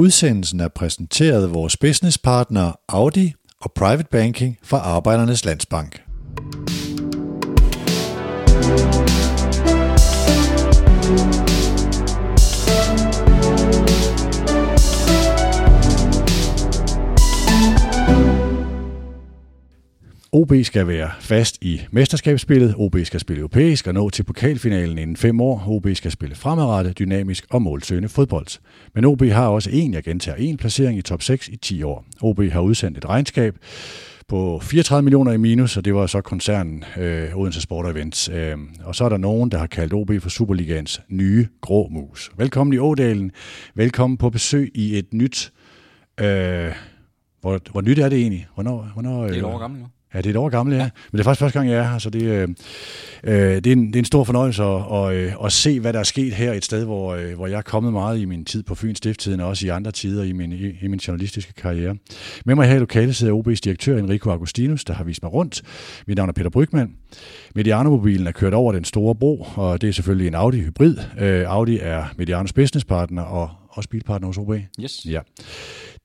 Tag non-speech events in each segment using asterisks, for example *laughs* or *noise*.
Udsendelsen er præsenteret af vores businesspartner Audi og Private Banking fra Arbejdernes Landsbank. OB skal være fast i mesterskabsspillet, OB skal spille europæisk og nå til pokalfinalen inden fem år, OB skal spille fremadrettet, dynamisk og målsøgende fodbold. Men OB har også en, jeg gentager en placering i top 6 i 10 år. OB har udsendt et regnskab på 34 millioner i minus, og det var så koncernen øh, Odense Sport Events. Øh, og så er der nogen, der har kaldt OB for Superligans nye grå mus. Velkommen i Ådalen. Velkommen på besøg i et nyt... Øh, hvor, hvor nyt er det egentlig? Hvornår, hvornår, det er et år gammelt nu. Ja, det er et år gammelt, ja. Men det er faktisk første gang, jeg er her, så det, øh, øh, det, er, en, det er en stor fornøjelse at, og, øh, at se, hvad der er sket her et sted, hvor, øh, hvor jeg er kommet meget i min tid på Fyns Stifttiden, og også i andre tider i min, i, i min journalistiske karriere. Med mig her i lokalet sidder OB's direktør Enrico Agustinus, der har vist mig rundt. Mit navn er Peter Brygman. Mediano-mobilen er kørt over den store bro, og det er selvfølgelig en Audi Hybrid. Audi er Medianos businesspartner og også bilpartner hos OB. Yes. Ja.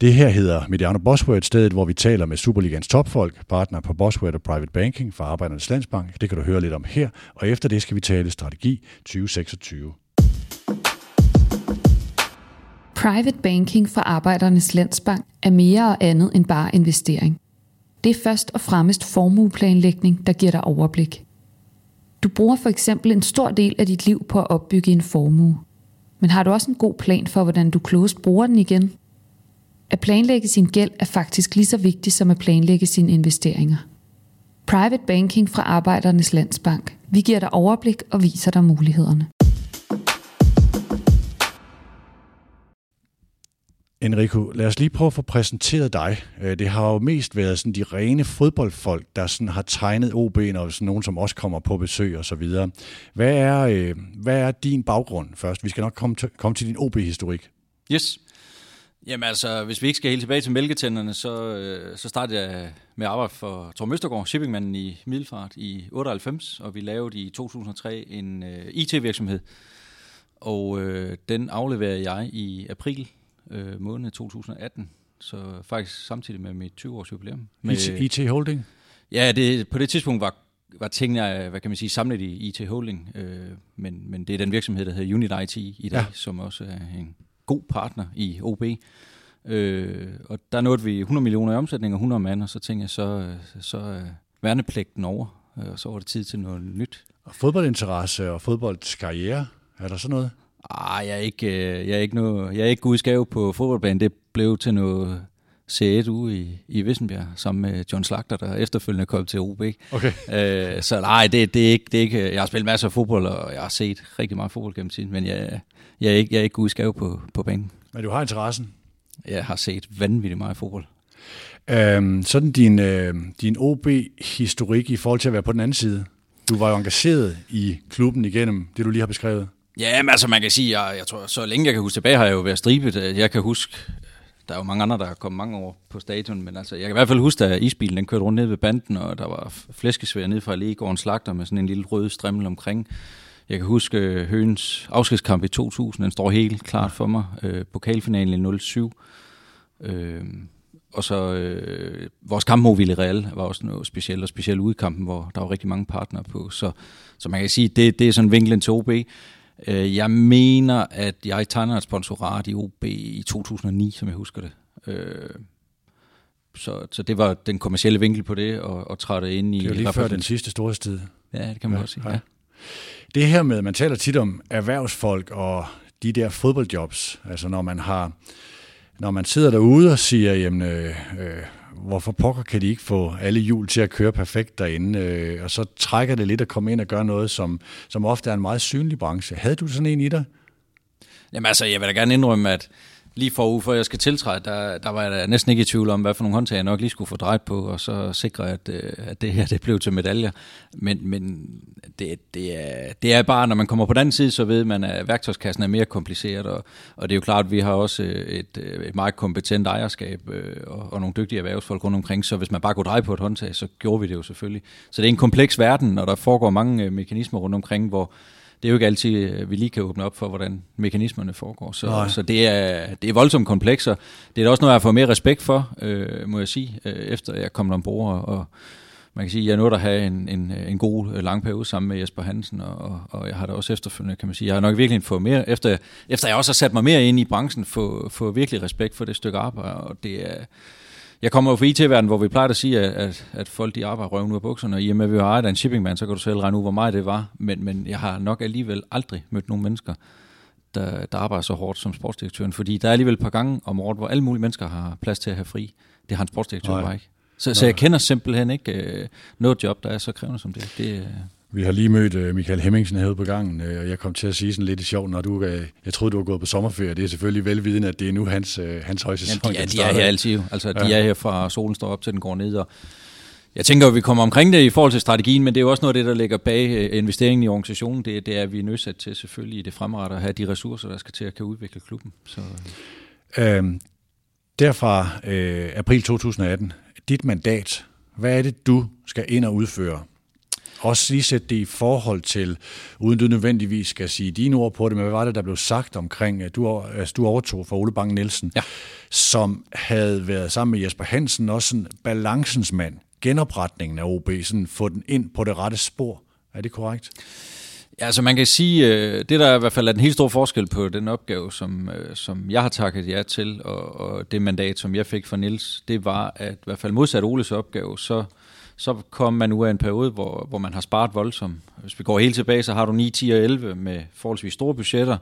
Det her hedder Mediano Bosworth, stedet hvor vi taler med Superligans topfolk, partner på Bosworth og Private Banking fra Arbejdernes Landsbank. Det kan du høre lidt om her, og efter det skal vi tale strategi 2026. Private Banking fra Arbejdernes Landsbank er mere og andet end bare investering. Det er først og fremmest formueplanlægning, der giver dig overblik. Du bruger for eksempel en stor del af dit liv på at opbygge en formue. Men har du også en god plan for, hvordan du klogest bruger den igen? At planlægge sin gæld er faktisk lige så vigtigt som at planlægge sine investeringer. Private Banking fra Arbejdernes Landsbank. Vi giver dig overblik og viser dig mulighederne. Enrico, lad os lige prøve at få præsenteret dig. Øh, det har jo mest været sådan de rene fodboldfolk, der sådan har tegnet OB'en, og sådan nogen, som også kommer på besøg og så videre. Hvad er, øh, hvad er din baggrund først? Vi skal nok komme til, komme til din OB-historik. Yes. Jamen altså, hvis vi ikke skal helt tilbage til mælketænderne, så, øh, så startede jeg med at arbejde for Torm Østergaard, shippingmanden i Middelfart i 98, og vi lavede i 2003 en øh, IT-virksomhed. Og øh, den afleverede jeg i april øh, måned 2018, så faktisk samtidig med mit 20-års jubilæum. Med, IT, IT Holding? Ja, det, på det tidspunkt var, var tingene, hvad kan man sige, samlet i IT Holding, øh, men, men det er den virksomhed, der hedder Unit IT i dag, ja. som også er en god partner i OB. Øh, og der nåede vi 100 millioner i omsætning og 100 mand, og så tænkte jeg, så, så er værnepligten over, øh, og så var det tid til noget nyt. Og fodboldinteresse og fodboldskarriere, er der sådan noget? Ah, jeg er ikke, øh, jeg er ikke, noget, jeg er ikke skave på fodboldbanen. Det blev til noget C1 ude i, i Vissenbjerg, sammen med John Slagter, der efterfølgende kom til OB. Okay. Øh, så nej, det, det, er ikke, det er ikke... Jeg har spillet masser af fodbold, og jeg har set rigtig meget fodbold gennem tiden, men jeg, jeg er ikke, jeg er ikke god i skave på, på banen. Men du har interessen? Jeg har set vanvittigt meget fodbold. Øhm, sådan din, øh, din OB-historik i forhold til at være på den anden side. Du var jo engageret i klubben igennem det, du lige har beskrevet. Ja, men altså man kan sige, jeg, jeg tror, så længe jeg kan huske tilbage, har jeg jo været stribet. Jeg kan huske, der er jo mange andre, der er kommet mange år på stadion, men altså, jeg kan i hvert fald huske, at isbilen den kørte rundt ned ved banden, og der var flæskesvær ned fra Allegården Slagter med sådan en lille rød strimmel omkring. Jeg kan huske øh, Høens afskedskamp i 2000, den står helt klart for mig. Øh, pokalfinalen i 07. Øh, og så øh, vores kamp mod Villarreal var også noget specielt, og specielt udkampen, hvor der var rigtig mange partnere på. Så, så man kan sige, det, det er sådan vinklen til OB. Øh, jeg mener, at jeg tegner et sponsorat i OB i 2009, som jeg husker det. Øh, så, så det var den kommercielle vinkel på det, og, og træde ind i... Det var lige før den sidste storhedstid. Ja, det kan man ja, også sige. Ja. Det her med, man taler tit om erhvervsfolk og de der fodboldjobs, altså når man har, når man sidder derude og siger, jamen, øh, øh, hvorfor pokker kan de ikke få alle hjul til at køre perfekt derinde, øh, og så trækker det lidt at komme ind og gøre noget, som, som ofte er en meget synlig branche. Havde du sådan en i dig? Jamen altså, jeg vil da gerne indrømme, at lige forud for jeg skal tiltræde, der, der var jeg næsten ikke i tvivl om, hvad for nogle håndtag jeg nok lige skulle få drejet på, og så sikre, at, øh, at det her det blev til medaljer. Men, men det, det, er, det er bare, når man kommer på den side, så ved man, at værktøjskassen er mere kompliceret, og, og det er jo klart, at vi har også øh, et, øh, et meget kompetent ejerskab og, og nogle dygtige erhvervsfolk rundt omkring, så hvis man bare kunne dreje på et håndtag, så gjorde vi det jo selvfølgelig. Så det er en kompleks verden, og der foregår mange mekanismer rundt omkring, hvor det er jo ikke altid, øh, vi lige kan åbne op for, hvordan mekanismerne foregår. Så, så det, er, det er voldsomt komplekser. Det er også noget, jeg har fået mere respekt for, øh, må jeg sige, øh, efter jeg kom ombord. Og, og man kan sige, jeg nåede at have en, en, en god øh, lang periode sammen med Jesper Hansen, og, og jeg har da også efterfølgende, kan man sige, jeg har nok virkelig fået mere, efter, efter jeg også har sat mig mere ind i branchen, få, få virkelig respekt for det stykke arbejde, og det er, jeg kommer jo fra IT-verdenen, hvor vi plejer at sige, at, at, at folk de arbejder røven ud af bukserne, og i og med, at vi har ejet en shippingman, så kan du selv regne ud, hvor meget det var. Men, men jeg har nok alligevel aldrig mødt nogen mennesker, der, der arbejder så hårdt som sportsdirektøren, fordi der er alligevel et par gange om året, hvor alle mulige mennesker har plads til at have fri. Det har en sportsdirektør bare ikke. Så, så jeg kender simpelthen ikke øh, noget job, der er så krævende som det. det øh, vi har lige mødt uh, Michael Hemmingsen herude på gangen, uh, og jeg kom til at sige sådan lidt i sjov, når du, uh, jeg troede, du var gået på sommerferie. Det er selvfølgelig velvidende, at det er nu hans, hans højsæson. Jamen, de, er, de er her altid. Altså, ja. de er her fra solen står op til den går ned, og jeg tænker, at vi kommer omkring det i forhold til strategien, men det er jo også noget af det, der ligger bag investeringen i organisationen. Det, det er, vi nødsat til selvfølgelig i det fremretter at have de ressourcer, der skal til at kan udvikle klubben. Så. Øhm, derfra øh, april 2018, dit mandat, hvad er det, du skal ind og udføre også lige sætte det i forhold til, uden du nødvendigvis skal sige dine ord på det, men hvad var det, der blev sagt omkring, at du, altså, du overtog for Ole Bang Nielsen, ja. som havde været sammen med Jesper Hansen, også sådan balancens mand, genopretningen af OB, sådan få den ind på det rette spor. Er det korrekt? Ja, altså man kan sige, øh, det der i hvert fald er den helt store forskel på den opgave, som, øh, som jeg har takket jer til, og, og det mandat, som jeg fik fra Nils, det var, at i hvert fald modsat Oles opgave, så så kom man ud af en periode, hvor, hvor man har sparet voldsomt. Hvis vi går helt tilbage, så har du 9, 10 og 11 med forholdsvis store budgetter,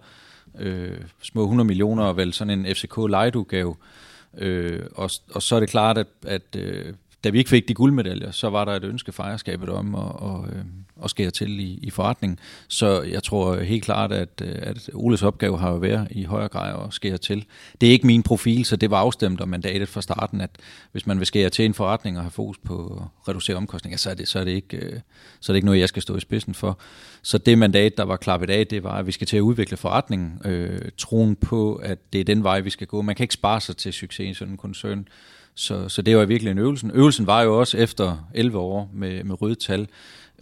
øh, små 100 millioner og vel sådan en FCK-lejeudgave. Øh, og, og så er det klart, at, at øh, da vi ikke fik de guldmedaljer, så var der et ønske for om at, og, øh, at skære til i, i forretningen. Så jeg tror helt klart, at, øh, at Oles opgave har jo været i højere grad at skære til. Det er ikke min profil, så det var afstemt om mandatet fra starten, at hvis man vil skære til en forretning og have fokus på at reducere omkostninger, så er det, så er det, ikke, øh, så er det ikke noget, jeg skal stå i spidsen for. Så det mandat, der var klappet af, det var, at vi skal til at udvikle forretningen. Øh, troen på, at det er den vej, vi skal gå. Man kan ikke spare sig til succes i sådan en koncern. Så, så det var virkelig en øvelse. Øvelsen var jo også efter 11 år med, med røde tal.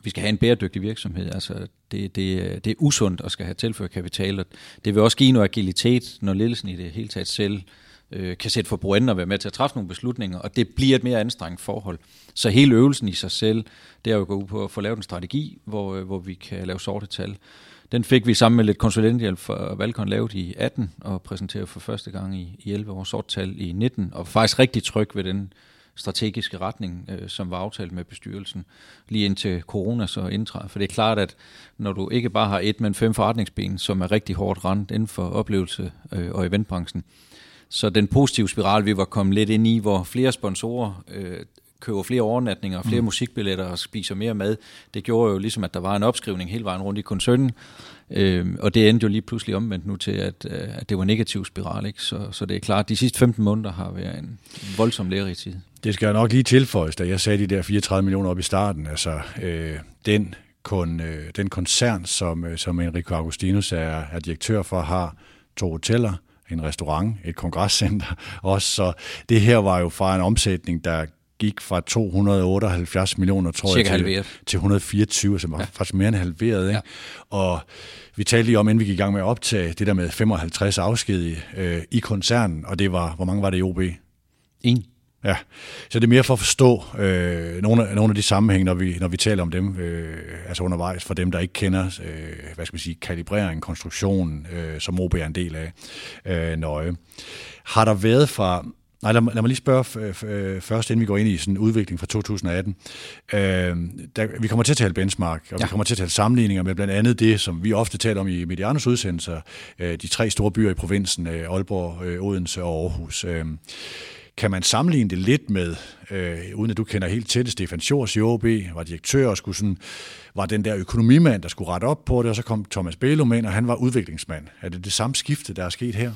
Vi skal have en bæredygtig virksomhed. Altså, det, det, det er usundt at skal have tilført kapital. Og det vil også give noget agilitet, når ledelsen i det hele taget selv øh, kan sætte for og være med til at træffe nogle beslutninger, og det bliver et mere anstrengt forhold. Så hele øvelsen i sig selv, det er jo at gå ud på at få lavet en strategi, hvor, øh, hvor vi kan lave sorte tal. Den fik vi sammen med lidt konsulenthjælp for Valkon lavet i 18 og præsenteret for første gang i, i 11 år sorttal i 19, og faktisk rigtig tryg ved den strategiske retning, øh, som var aftalt med bestyrelsen, lige indtil corona så indtræder. For det er klart, at når du ikke bare har et, men fem forretningsben, som er rigtig hårdt rent inden for oplevelse øh, og eventbranchen, så den positive spiral, vi var kommet lidt ind i, hvor flere sponsorer øh, køber flere overnatninger, flere mm. musikbilletter og spiser mere mad. Det gjorde jo ligesom, at der var en opskrivning hele vejen rundt i koncernen. Øhm, og det endte jo lige pludselig omvendt nu til, at, øh, at det var negativ spiral. Ikke? Så, så det er klart, at de sidste 15 måneder har været en voldsom lærerig tid. Det skal jeg nok lige tilføjes, da jeg sagde de der 34 millioner op i starten. Altså, øh, den, kun, øh, den koncern, som, øh, som Enrico Agustinus er, er direktør for, har to hoteller, en restaurant, et kongresscenter *laughs* også. Så det her var jo fra en omsætning, der gik fra 278 millioner, tror Cirka jeg, til, til 124, som var ja. faktisk mere end halveret. Ikke? Ja. Og vi talte lige om, inden vi gik i gang med at optage, det der med 55 afskedige øh, i koncernen, og det var, hvor mange var det i OB? En. Ja, så det er mere for at forstå øh, nogle, af, nogle af de sammenhænge, når vi, når vi taler om dem, øh, altså undervejs, for dem, der ikke kender, øh, hvad skal man sige, kalibrering, konstruktion, øh, som OB er en del af, øh, nøje. Har der været fra, Nej, lad, lad mig lige spørge øh, først, inden vi går ind i sådan en udvikling fra 2018. Øh, der, vi kommer til at tale benchmark, og ja. vi kommer til at tale sammenligninger med blandt andet det, som vi ofte taler om i Medianos udsendelser, øh, de tre store byer i provinsen, øh, Aalborg, øh, Odense og Aarhus. Øh, kan man sammenligne det lidt med, øh, uden at du kender helt det, Stefan Schors i OB, var direktør og skulle sådan, var den der økonomimand, der skulle rette op på det, og så kom Thomas Bælum ind, og han var udviklingsmand. Er det det samme skifte, der er sket her?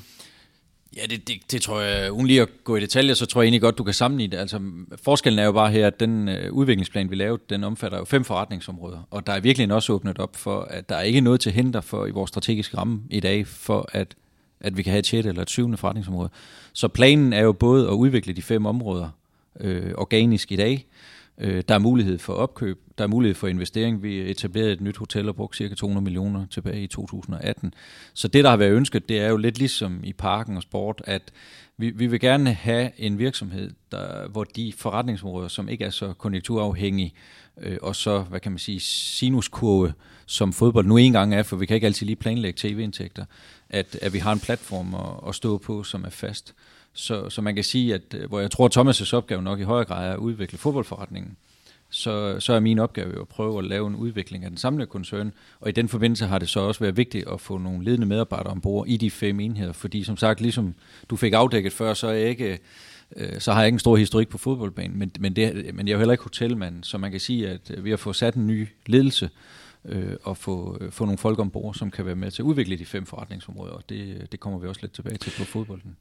Ja, det, det, det tror jeg, uden lige at gå i detaljer, så tror jeg egentlig godt, du kan sammenligne det. Altså, forskellen er jo bare her, at den øh, udviklingsplan, vi lavede, den omfatter jo fem forretningsområder, og der er virkelig også åbnet op for, at der er ikke noget til hinder for i vores strategiske ramme i dag, for at, at vi kan have et 6. eller et 7. forretningsområde. Så planen er jo både at udvikle de fem områder øh, organisk i dag, Øh, der er mulighed for opkøb, der er mulighed for investering. Vi etablerede et nyt hotel og brugte cirka 200 millioner tilbage i 2018. Så det, der har været ønsket, det er jo lidt ligesom i parken og sport, at vi, vi vil gerne have en virksomhed, der, hvor de forretningsområder, som ikke er så konjunkturafhængige, øh, og så, hvad kan man sige, sinuskurve, som fodbold nu engang er, for vi kan ikke altid lige planlægge tv-indtægter, at, at vi har en platform at, at stå på, som er fast. Så, så man kan sige, at øh, hvor jeg tror, at Thomas' opgave nok i højere grad er at udvikle fodboldforretningen, så, så er min opgave jo at prøve at lave en udvikling af den samlede koncern, og i den forbindelse har det så også været vigtigt at få nogle ledende medarbejdere ombord i de fem enheder, fordi som sagt, ligesom du fik afdækket før, så er jeg ikke øh, så har jeg ikke en stor historik på fodboldbanen, men, men, det, men jeg er jo heller ikke hotelmand, så man kan sige, at øh, vi har fået sat en ny ledelse øh, og få, få nogle folk ombord, som kan være med til at udvikle de fem forretningsområder, og det, det kommer vi også lidt tilbage til på fodbolden.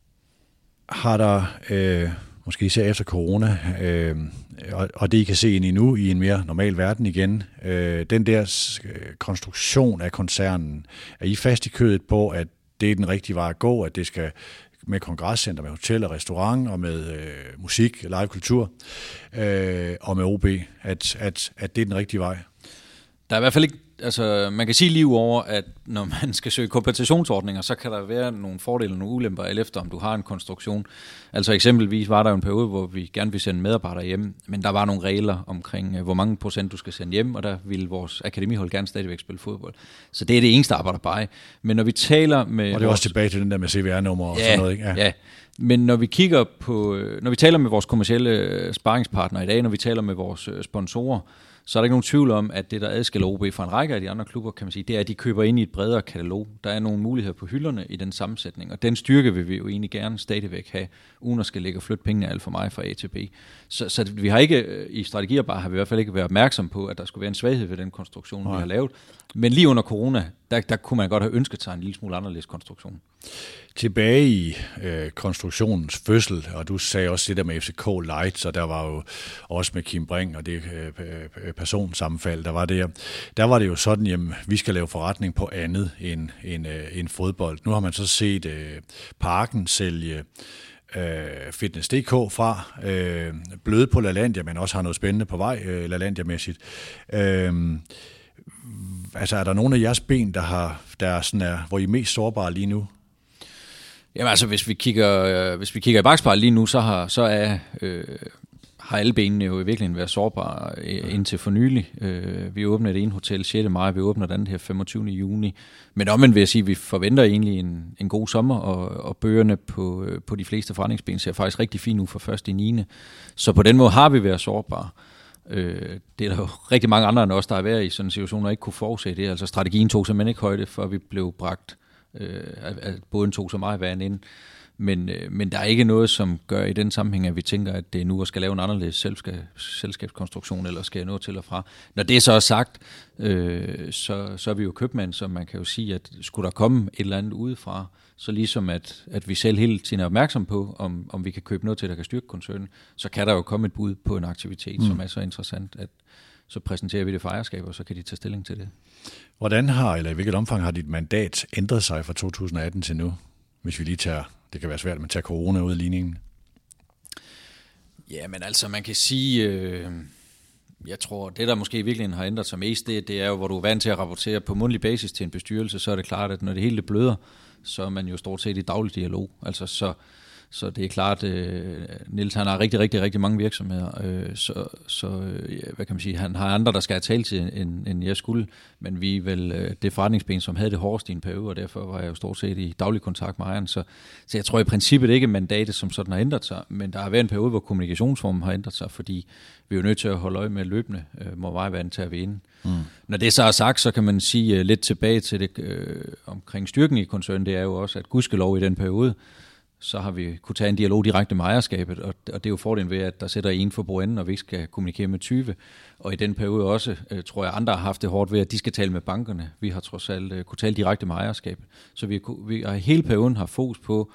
Har der, øh, måske især efter corona, øh, og, og det I kan se ind i nu i en mere normal verden igen, øh, den der øh, konstruktion af koncernen, er I fast i kødet på, at det er den rigtige vej at gå, at det skal med kongresscenter, med hotel og restaurant, og med øh, musik, live kultur, øh, og med OB, at, at, at det er den rigtige vej? Der er i hvert fald ikke altså, man kan sige lige over, at når man skal søge kompensationsordninger, så kan der være nogle fordele og nogle ulemper, alt efter om du har en konstruktion. Altså eksempelvis var der jo en periode, hvor vi gerne ville sende medarbejdere hjem, men der var nogle regler omkring, øh, hvor mange procent du skal sende hjem, og der ville vores akademihold gerne stadigvæk spille fodbold. Så det er det eneste arbejder bare. Men når vi taler med... Og det er vores... også tilbage til den der med CVR-nummer og ja, sådan noget, ikke? Ja. ja. Men når vi kigger på, øh, når vi taler med vores kommercielle øh, sparringspartnere i dag, når vi taler med vores sponsorer, så er der ikke nogen tvivl om, at det, der adskiller OB fra en række af de andre klubber, kan man sige, det er, at de køber ind i et bredere katalog. Der er nogle muligheder på hylderne i den sammensætning, og den styrke vil vi jo egentlig gerne stadigvæk have, uden at skal lægge og flytte pengene alt for mig fra A til B. Så, så vi har ikke, øh, i strategier bare har vi i hvert fald ikke været opmærksom på, at der skulle være en svaghed ved den konstruktion, Nej. vi har lavet. Men lige under corona, der, der kunne man godt have ønsket sig en lille smule anderledes konstruktion. Tilbage i øh, konstruktionens fødsel, og du sagde også det der med FCK Light, så der var jo også med Kim Bring og det øh, personsammenfald, der var der. Der var det jo sådan, jamen, vi skal lave forretning på andet end, end, øh, end fodbold. Nu har man så set øh, Parken sælge øh, Fitness.dk fra, øh, bløde på LaLandia, men også har noget spændende på vej, øh, LaLandia-mæssigt. Øh, altså, er der nogle af jeres ben, der, har, der sådan er, hvor I er mest sårbare lige nu? Jamen altså, hvis vi kigger, øh, hvis vi kigger i bagspejlet lige nu, så, har, så er, øh, har alle benene jo i virkeligheden været sårbare øh, indtil for nylig. Øh, vi åbner det ene hotel 6. maj, vi åbner den her 25. juni. Men omvendt vil jeg sige, at vi forventer egentlig en, en god sommer, og, og bøgerne på, øh, på de fleste forretningsben ser faktisk rigtig fint ud for først i 9. Så på den måde har vi været sårbare. Øh, Øh, det er der jo *laughs* rigtig mange andre end os, der har været i sådan en situation, og ikke kunne forudse det. Altså strategien tog simpelthen ikke højde, for vi blev bragt, øh, at båden tog så meget vand ind. Men, øh, men der er ikke noget, som gør i den sammenhæng, at vi tænker, at det er nu at skal lave en anderledes selskab, selskabskonstruktion, eller skal nå til og fra. Når det så er sagt, øh, så, så er vi jo købmand, så man kan jo sige, at skulle der komme et eller andet udefra, så ligesom at, at vi selv hele tiden er opmærksom på, om, om vi kan købe noget til, der kan styrke koncernen, så kan der jo komme et bud på en aktivitet, mm. som er så interessant, at så præsenterer vi det for ejerskab, og så kan de tage stilling til det. Hvordan har, eller i hvilket omfang har dit mandat ændret sig fra 2018 til nu, hvis vi lige tager det kan være svært, at tage corona ud af ligningen. Ja, men altså, man kan sige, øh, jeg tror, det der måske i virkeligheden har ændret sig mest, det, det er jo, hvor du er vant til at rapportere på mundtlig basis til en bestyrelse, så er det klart, at når det hele bløder, så er man jo stort set i daglig dialog. Altså, så, så det er klart, øh, Nils han har rigtig, rigtig, rigtig mange virksomheder, øh, så, så øh, hvad kan man sige, han har andre, der skal have talt til, end, end jeg skulle, men vi er vel øh, det forretningsben, som havde det hårdest i en periode, og derfor var jeg jo stort set i daglig kontakt med ejeren, så, så jeg tror i princippet ikke, at mandatet som sådan har ændret sig, men der har været en periode, hvor kommunikationsformen har ændret sig, fordi vi er jo nødt til at holde øje med løbende, øh, må vejvand til at vi inde. Mm. Når det så er sagt, så kan man sige øh, lidt tilbage til det øh, omkring styrken i koncernen, det er jo også, at gudskelov i den periode, så har vi kunne tage en dialog direkte med ejerskabet, og, og det er jo fordelen ved, at der sætter en for bordenden, og vi ikke skal kommunikere med 20. Og i den periode også, øh, tror jeg, andre har haft det hårdt ved, at de skal tale med bankerne. Vi har trods alt øh, kunne tale direkte med ejerskabet. Så vi, vi har hele perioden har fokus på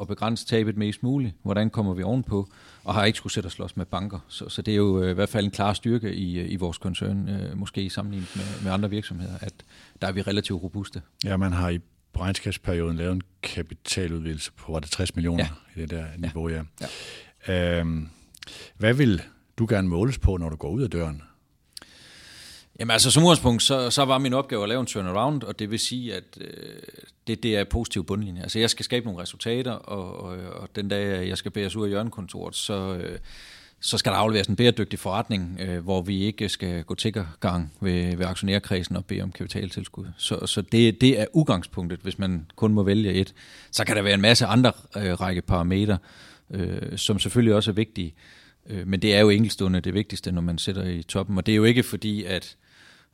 at begrænse tabet mest muligt. Hvordan kommer vi ovenpå? Og har ikke skulle sætte os slås med banker. Så, så det er jo øh, i hvert fald en klar styrke i, øh, i vores koncern, øh, måske i sammenligning med, med andre virksomheder, at der er vi relativt robuste. Ja, man har i regnskabsperioden lavet en kapitaludvidelse på, var det 60 millioner ja. i det der niveau, ja. ja. Øhm, hvad vil du gerne måles på, når du går ud af døren? Jamen altså som udgangspunkt, så, så var min opgave at lave en turnaround, og det vil sige, at øh, det, det er positiv bundlinje. Altså jeg skal skabe nogle resultater, og, og, og den dag jeg skal bæres ud af hjørnekontoret, så, øh, så skal der afleveres en bæredygtig forretning, øh, hvor vi ikke skal gå tiggergang ved, ved aktionærkredsen og bede om kapitaltilskud. Så, så det, det er udgangspunktet, hvis man kun må vælge et. Så kan der være en masse andre øh, række parametre, øh, som selvfølgelig også er vigtige. Øh, men det er jo enkeltstående det vigtigste, når man sætter i toppen. Og det er jo ikke fordi, at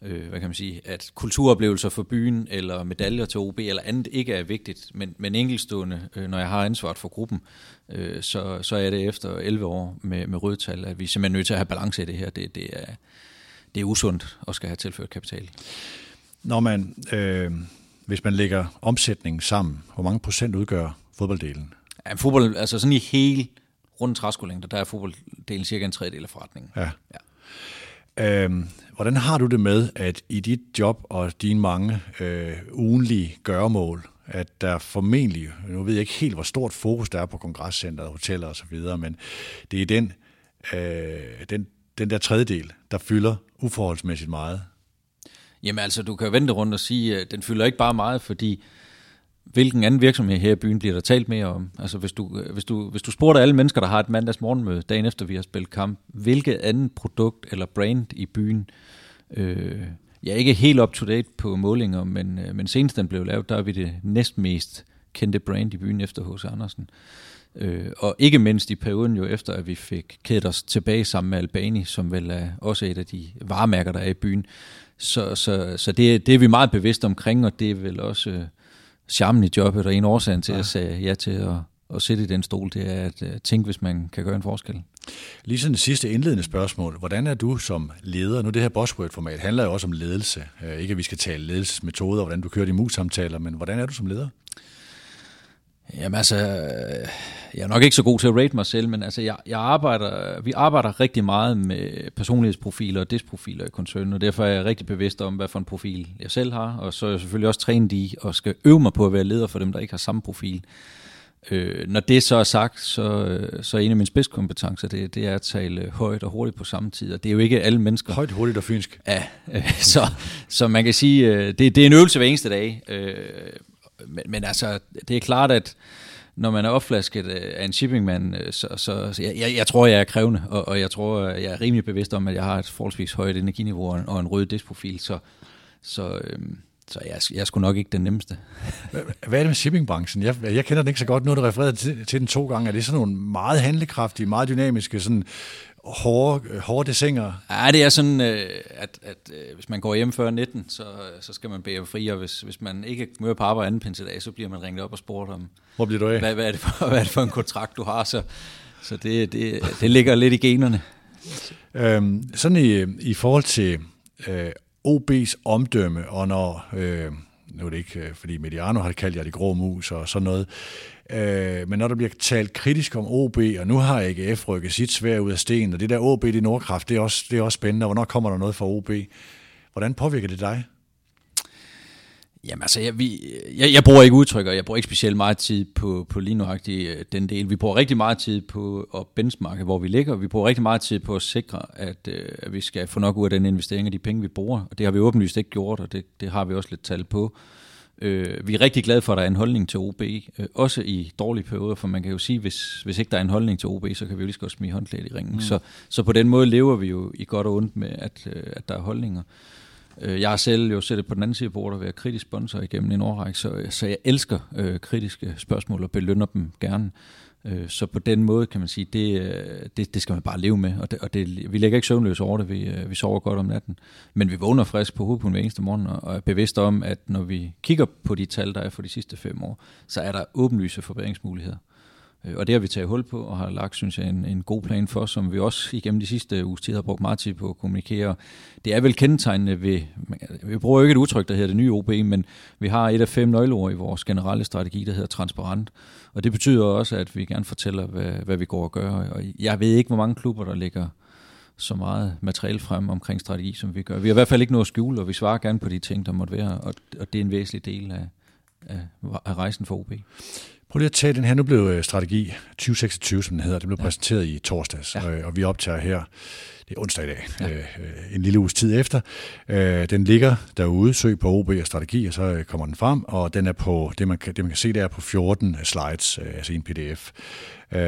øh, hvad kan man sige, at kulturoplevelser for byen, eller medaljer til OB, eller andet ikke er vigtigt, men, men enkeltstående, øh, når jeg har ansvaret for gruppen, øh, så, så er det efter 11 år med, med rødtal, at vi simpelthen er nødt til at have balance i det her. Det, det, er, det er usundt at skal have tilført kapital. Når man, øh, hvis man lægger omsætningen sammen, hvor mange procent udgør fodbolddelen? Ja, fodbold, altså sådan i hele rundt træskolængder, der er fodbolddelen cirka en tredjedel af forretningen. Ja. ja. Øhm, hvordan har du det med, at i dit job og dine mange øh, ugenlige gøremål, at der formentlig, nu ved jeg ikke helt, hvor stort fokus der er på kongresscenteret, hoteller osv., men det er den, øh, den, den der tredjedel, der fylder uforholdsmæssigt meget. Jamen altså, du kan jo vente rundt og sige, at den fylder ikke bare meget, fordi hvilken anden virksomhed her i byen bliver der talt mere om? Altså hvis du, øh, hvis du, hvis du spurgte alle mennesker, der har et mandags morgenmøde, dagen efter vi har spillet kamp, hvilket andet produkt eller brand i byen, øh, jeg er ikke helt up to date på målinger, men, øh, men senest den blev lavet, der er vi det næstmest kendte brand i byen efter H.C. Andersen. Øh, og ikke mindst i perioden jo efter, at vi fik kædet os tilbage sammen med Albani, som vel er også et af de varemærker, der er i byen. Så, så, så det, det er vi meget bevidste omkring, og det er vel også... Øh, Øh, charmen i jobbet, og en årsag til, ja. at jeg sagde ja til at, at sidde i den stol, det er at uh, tænke, hvis man kan gøre en forskel. Lige sådan det sidste indledende spørgsmål. Hvordan er du som leder? Nu det her Buzzword-format handler jo også om ledelse. Uh, ikke at vi skal tale ledelsesmetoder, hvordan du kører de mus-samtaler, men hvordan er du som leder? Jamen altså, jeg er nok ikke så god til at rate mig selv, men altså, jeg, jeg arbejder, vi arbejder rigtig meget med personlighedsprofiler og disprofiler i koncernen, og derfor er jeg rigtig bevidst om, hvad for en profil jeg selv har, og så er jeg selvfølgelig også trænet i og skal øve mig på at være leder for dem, der ikke har samme profil. Øh, når det så er sagt, så, så er en af mine spidskompetencer, det, det er at tale højt og hurtigt på samme tid, og det er jo ikke alle mennesker. Højt, hurtigt og fynsk. Ja, øh, *laughs* så, så man kan sige, øh, det, det er en øvelse hver eneste dag, øh, men, men altså, det er klart, at når man er opflasket øh, af en shippingmand, øh, så, så, så jeg, jeg tror, jeg er krævende, og, og jeg tror, øh, jeg er rimelig bevidst om, at jeg har et forholdsvis højt energiniveau og en rød diskprofil, så, så, øhm, så jeg, jeg er sgu nok ikke den nemmeste. Hvad er det med shippingbranchen? Jeg, jeg kender den ikke så godt. Nu har du refereret til, til den to gange. Er det sådan nogle meget handlekraftige, meget dynamiske, sådan hårde, hårde desinger? Ja, det er sådan, øh, at, at øh, hvis man går hjem før 19, så, så skal man bære fri, og hvis, hvis man ikke møder på arbejde anden pinsedag, så bliver man ringet op og spurgt om, Hvor bliver du af? Hvad, hvad, er det for, hvad er det for en kontrakt, du har? Så, så det, det, det ligger lidt i generne. Øhm, sådan i, i forhold til øh, OB's omdømme, og når, øh, nu er det ikke, fordi Mediano har kaldt jer de grå mus og sådan noget, Øh, men når der bliver talt kritisk om OB, og nu har AGF rykket sit svær ud af sten, og det der OB, det Nordkraft, det er, også, det er også spændende, og hvornår kommer der noget fra OB? Hvordan påvirker det dig? Jamen altså, jeg, vi, jeg, jeg bruger ikke udtryk, og jeg bruger ikke specielt meget tid på, på lige nøjagtigt øh, den del. Vi bruger rigtig meget tid på at benchmarke, hvor vi ligger. Vi bruger rigtig meget tid på at sikre, at, øh, at vi skal få nok ud af den investering og de penge, vi bruger. Og det har vi åbenlyst ikke gjort, og det, det har vi også lidt tal på. Øh, vi er rigtig glade for, at der er en holdning til OB, øh, også i dårlige perioder, for man kan jo sige, hvis, hvis ikke der er en holdning til OB, så kan vi jo lige så godt smide håndklædet i ringen. Mm. Så, så på den måde lever vi jo i godt og ondt med, at, øh, at der er holdninger. Øh, jeg har selv jo sættet på den anden side af bordet at være kritisk sponsor igennem en årrække, så, så jeg elsker øh, kritiske spørgsmål og belønner dem gerne. Øh, så på den måde kan man sige, det, øh, det, det skal man bare leve med, og, det, og det, vi lægger ikke søvnløs over det, vi, øh, vi sover godt om natten. Men vi vågner frisk på hovedet på hver eneste morgen, og er bevidste om, at når vi kigger på de tal, der er for de sidste fem år, så er der åbenlyse forbedringsmuligheder. Øh, og det har vi taget hul på og har lagt, synes jeg, en, en god plan for, som vi også igennem de sidste uges tid har brugt meget tid på at kommunikere. Det er vel kendetegnende ved, vi bruger jo ikke et udtryk, der hedder det nye OB, men vi har et af fem nøgleord i vores generelle strategi, der hedder transparent. Og det betyder også, at vi gerne fortæller, hvad, hvad vi går og gør. Og jeg ved ikke, hvor mange klubber, der ligger så meget materiale frem omkring strategi, som vi gør. Vi har i hvert fald ikke noget at skjule, og vi svarer gerne på de ting, der måtte være, og, og det er en væsentlig del af, af, af rejsen for OB. Prøv lige at tage den her. Nu blev øh, strategi 2026, som den hedder, det blev ja. præsenteret i torsdags, ja. og, og vi optager her, det er onsdag i dag, ja. øh, en lille uges tid efter. Øh, den ligger derude, søg på OB og strategi, og så øh, kommer den frem, og den er på, det man kan, det man kan se, det er på 14 slides, øh, altså en pdf. Øh,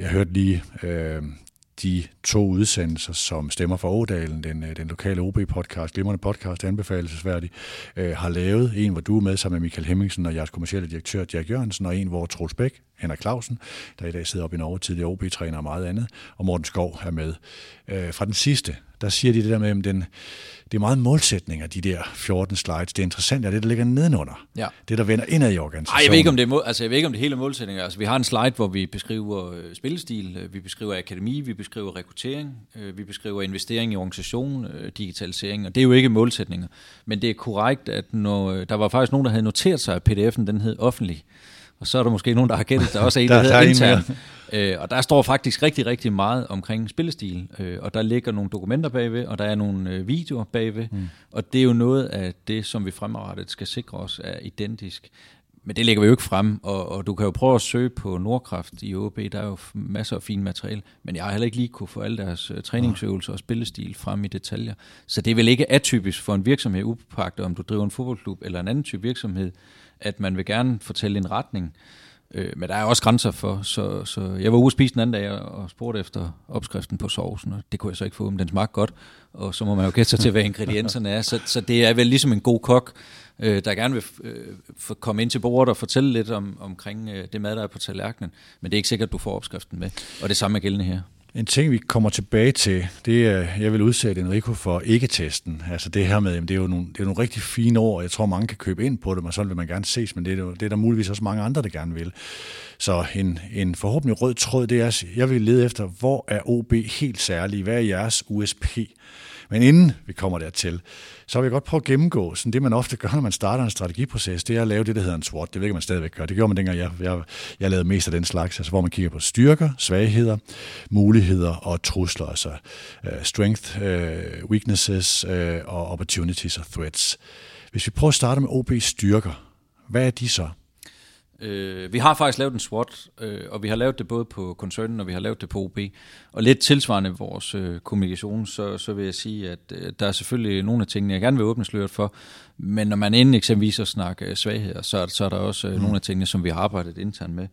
jeg hørte lige øh, de to udsendelser, som stemmer for Ådalen, den, øh, den lokale OB-podcast, glimrende podcast, anbefalesværdig, øh, har lavet. En, hvor du er med sammen med Michael Hemmingsen og jeres kommercielle direktør, Jack Jørgensen, og en, hvor Troels Bæk, Henrik Clausen, der i dag sidder op i Norge, tidligere OB-træner og meget andet, og Morten Skov er med. Øh, fra den sidste, der siger de det der med, at den, det er meget målsætninger, de der 14 slides. Det er interessant, at det, der ligger nedenunder. Ja. Det, der vender indad i organisationen. Ej, jeg ved ikke, om det er, altså, jeg ved ikke, om det er hele målsætninger. Altså, vi har en slide, hvor vi beskriver øh, spillestil, øh, vi beskriver akademi, vi beskriver rekruttering, øh, vi beskriver investering i organisation, digitalisering, og det er jo ikke målsætninger. Men det er korrekt, at når, der var faktisk nogen, der havde noteret sig, at pdf'en den hed offentlig. Og så er der måske nogen, der har gættet, der også er en, der, der hedder intern. Øh, og der står faktisk rigtig, rigtig meget omkring spillestil. Øh, og der ligger nogle dokumenter bagved, og der er nogle øh, videoer bagved. Mm. Og det er jo noget af det, som vi fremadrettet skal sikre os er identisk. Men det lægger vi jo ikke frem, og, og du kan jo prøve at søge på Nordkraft i OB, der er jo masser af fint materiale, men jeg har heller ikke lige kunne få alle deres uh, træningsøvelser og spillestil frem i detaljer. Så det er vel ikke atypisk for en virksomhed upagtet, om du driver en fodboldklub eller en anden type virksomhed, at man vil gerne fortælle en retning, øh, men der er også grænser for, så, så jeg var ude at spise den anden dag og spurgte efter opskriften på sovsen, og det kunne jeg så ikke få, men den smagte godt, og så må man jo gætte sig til, hvad ingredienserne er, så, så det er vel ligesom en god kok, øh, der gerne vil øh, komme ind til bordet og fortælle lidt om, omkring øh, det mad, der er på tallerkenen, men det er ikke sikkert, at du får opskriften med, og det samme er gældende her. En ting, vi kommer tilbage til, det er, jeg vil udsætte Enrico for ikke-testen. Altså det her med, det er jo nogle, det er nogle rigtig fine ord, jeg tror, mange kan købe ind på det, og sådan vil man gerne ses, men det er, jo, det er der muligvis også mange andre, der gerne vil. Så en, en forhåbentlig rød tråd, det er, jeg vil lede efter, hvor er OB helt særlig? Hvad er jeres USP? Men inden vi kommer dertil, så vil jeg godt prøve at gennemgå sådan det, man ofte gør, når man starter en strategiproces, det er at lave det, der hedder en SWOT. Det ved ikke, man stadigvæk gør. Det gjorde man dengang, jeg, jeg, jeg lavede mest af den slags, altså hvor man kigger på styrker, svagheder, muligheder og trusler, altså uh, strength, uh, weaknesses uh, og opportunities og threats. Hvis vi prøver at starte med OB's styrker, hvad er de så? Øh, vi har faktisk lavet en SWOT, øh, og vi har lavet det både på koncernen, og vi har lavet det på OB. Og lidt tilsvarende vores øh, kommunikation, så, så vil jeg sige, at øh, der er selvfølgelig nogle af tingene, jeg gerne vil åbne sløret for, men når man inden eksempelvis at snakke øh, svagheder, så, så er der også øh, mm. nogle af tingene, som vi har arbejdet internt med.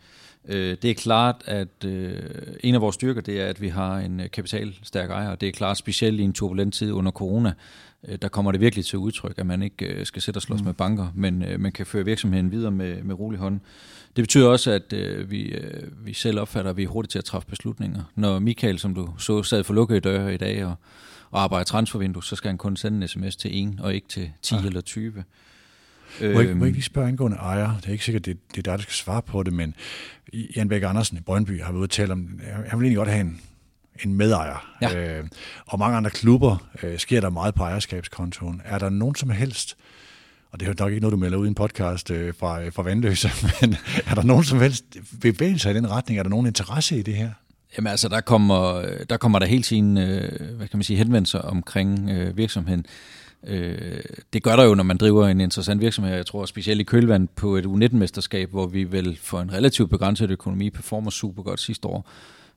Øh, det er klart, at øh, en af vores styrker, det er, at vi har en øh, kapitalstærk ejer, og det er klart specielt i en turbulent tid under corona, der kommer det virkelig til udtryk, at man ikke øh, skal sætte og slås mm. med banker, men øh, man kan føre virksomheden videre med, med rolig hånd. Det betyder også, at øh, vi, øh, vi selv opfatter, at vi er hurtigt til at træffe beslutninger. Når Michael, som du så, sad for lukkede døre i dag og, og arbejder transfervindue, så skal han kun sende en sms til en, og ikke til 10 ja. eller 20. Må jeg, må jeg øhm. lige spørge angående ejer? Det er ikke sikkert, det, det er dig, der skal svare på det, men Jan Bæk Andersen i Brøndby har været ude at tale om, han vil egentlig godt have en, en medejer. Ja. Øh, og mange andre klubber øh, sker der meget på ejerskabskontoen. Er der nogen som helst, og det er jo nok ikke noget, du melder ud i en podcast øh, fra, fra Vandløse, *laughs* men er der nogen som helst bevægelse i den retning? Er der nogen interesse i det her? Jamen altså, der kommer der, kommer der hele tiden øh, hvad kan man sige, henvendelser omkring øh, virksomheden. Øh, det gør der jo, når man driver en interessant virksomhed. Jeg tror specielt i kølvand på et U19-mesterskab, hvor vi vel for en relativt begrænset økonomi performer super godt sidste år.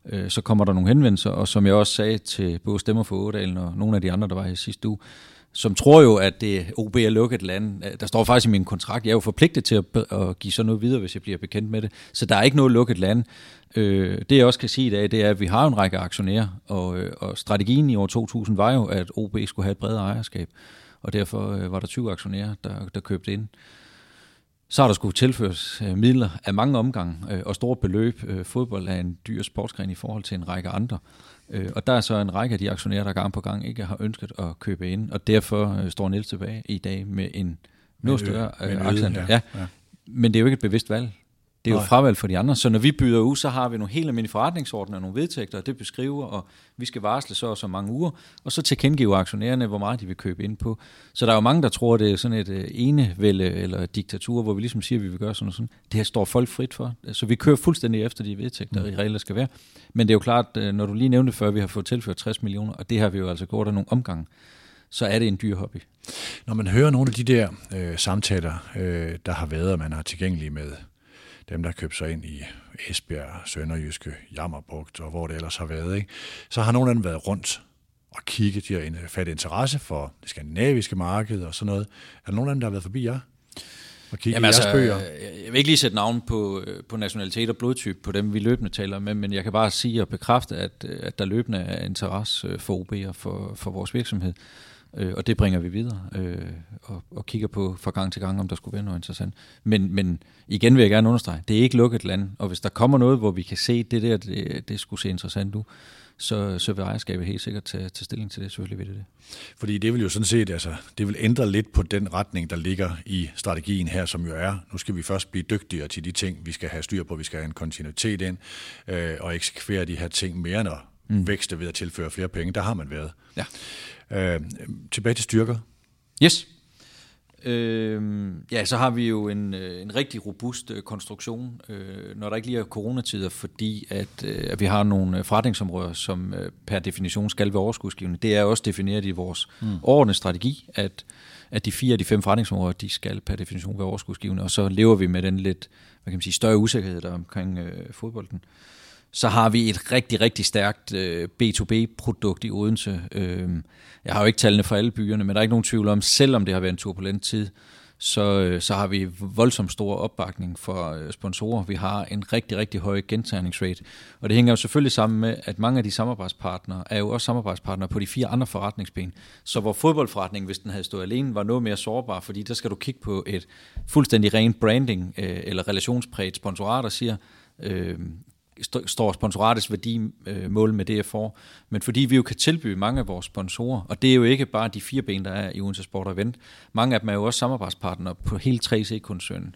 Øh, så kommer der nogle henvendelser, og som jeg også sagde til både Stemmer for Ådalen og nogle af de andre, der var her sidste uge, som tror jo, at det OB er lukket land. Øh, der står faktisk i min kontrakt, jeg er jo forpligtet til at, at give sådan noget videre, hvis jeg bliver bekendt med det. Så der er ikke noget lukket land. Øh, det jeg også kan sige i dag, det er, at vi har en række aktionærer, og, øh, og strategien i år 2000 var jo, at OB skulle have et bredere ejerskab, og derfor øh, var der 20 aktionærer, der, der købte ind. Så har der skulle tilføres midler af mange omgange og store beløb. Fodbold er en dyr sportsgren i forhold til en række andre. Og der er så en række af de aktionærer, der gang på gang ikke har ønsket at købe ind, og derfor står Niels tilbage i dag med en noget større aktie. Ja. Ja. Men det er jo ikke et bevidst valg. Det er jo fravalg for de andre. Så når vi byder ud, så har vi nogle helt almindelige forretningsordner og nogle vedtægter, og det beskriver, og vi skal varsle så og så mange uger, og så tilkendegiver aktionærerne, hvor meget de vil købe ind på. Så der er jo mange, der tror, det er sådan et uh, enevælde eller diktatur, hvor vi ligesom siger, at vi vil gøre sådan og sådan. Det her står folk frit for. Så vi kører fuldstændig efter de vedtægter, mm. i regler skal være. Men det er jo klart, øh, når du lige nævnte før, at vi har fået tilført 60 millioner, og det har vi jo altså gjort af nogle omgange, så er det en dyr hobby. Når man hører nogle af de der øh, samtaler, øh, der har været, og man har tilgængelige med dem, der købt sig ind i Esbjerg, Sønderjyske, Jammerbugt og hvor det ellers har været, ikke? så har nogle af dem været rundt og kigget. De har fat interesse for det skandinaviske marked og sådan noget. Er der nogen af dem, der har været forbi jer? Og kigge Jamen, i altså, bøger? Jeg vil ikke lige sætte navn på, øh, på nationalitet og blodtype på dem, vi løbende taler med, men jeg kan bare sige og bekræfte, at, øh, at der løbende er interesse øh, for OB og for, for vores virksomhed. Og det bringer vi videre og, og kigger på fra gang til gang, om der skulle være noget interessant. Men, men igen vil jeg gerne understrege, det er ikke lukket land, og hvis der kommer noget, hvor vi kan se, det der, det, det skulle se interessant ud, så, så vil ejerskabet helt sikkert tage, tage stilling til det, selvfølgelig vil det det. Fordi det vil jo sådan set, altså, det vil ændre lidt på den retning, der ligger i strategien her, som jo er, nu skal vi først blive dygtigere til de ting, vi skal have styr på, vi skal have en kontinuitet ind, øh, og eksekvere de her ting mere, når mm. vækste ved at tilføre flere penge. Der har man været. Ja. Øh, tilbage til styrker. Yes. Øh, ja, så har vi jo en, øh, en rigtig robust øh, konstruktion, øh, når der ikke lige er coronatider, fordi at, øh, at vi har nogle øh, forretningsområder, som øh, per definition skal være overskudsgivende. Det er også defineret i vores mm. overordnede strategi, at, at de fire af de fem forretningsområder, de skal per definition være overskudsgivende, og så lever vi med den lidt hvad kan man sige, større usikkerhed der omkring øh, fodbolden. Så har vi et rigtig, rigtig stærkt øh, B2B-produkt i Odense. Øh, jeg har jo ikke tallene for alle byerne, men der er ikke nogen tvivl om, selvom det har været en turbulent tid, så, øh, så har vi voldsomt stor opbakning for øh, sponsorer. Vi har en rigtig, rigtig høj gentagningsrate. Og det hænger jo selvfølgelig sammen med, at mange af de samarbejdspartnere er jo også samarbejdspartnere på de fire andre forretningsben. Så hvor fodboldforretningen, hvis den havde stået alene, var noget mere sårbar, fordi der skal du kigge på et fuldstændig rent branding øh, eller relationspræget sponsorat, der siger, øh, står sponsoratets værdi øh, mål med det, jeg får. Men fordi vi jo kan tilbyde mange af vores sponsorer, og det er jo ikke bare de fire ben, der er i Odense Sport og Event. Mange af dem er jo også samarbejdspartnere på hele 3C-koncernen.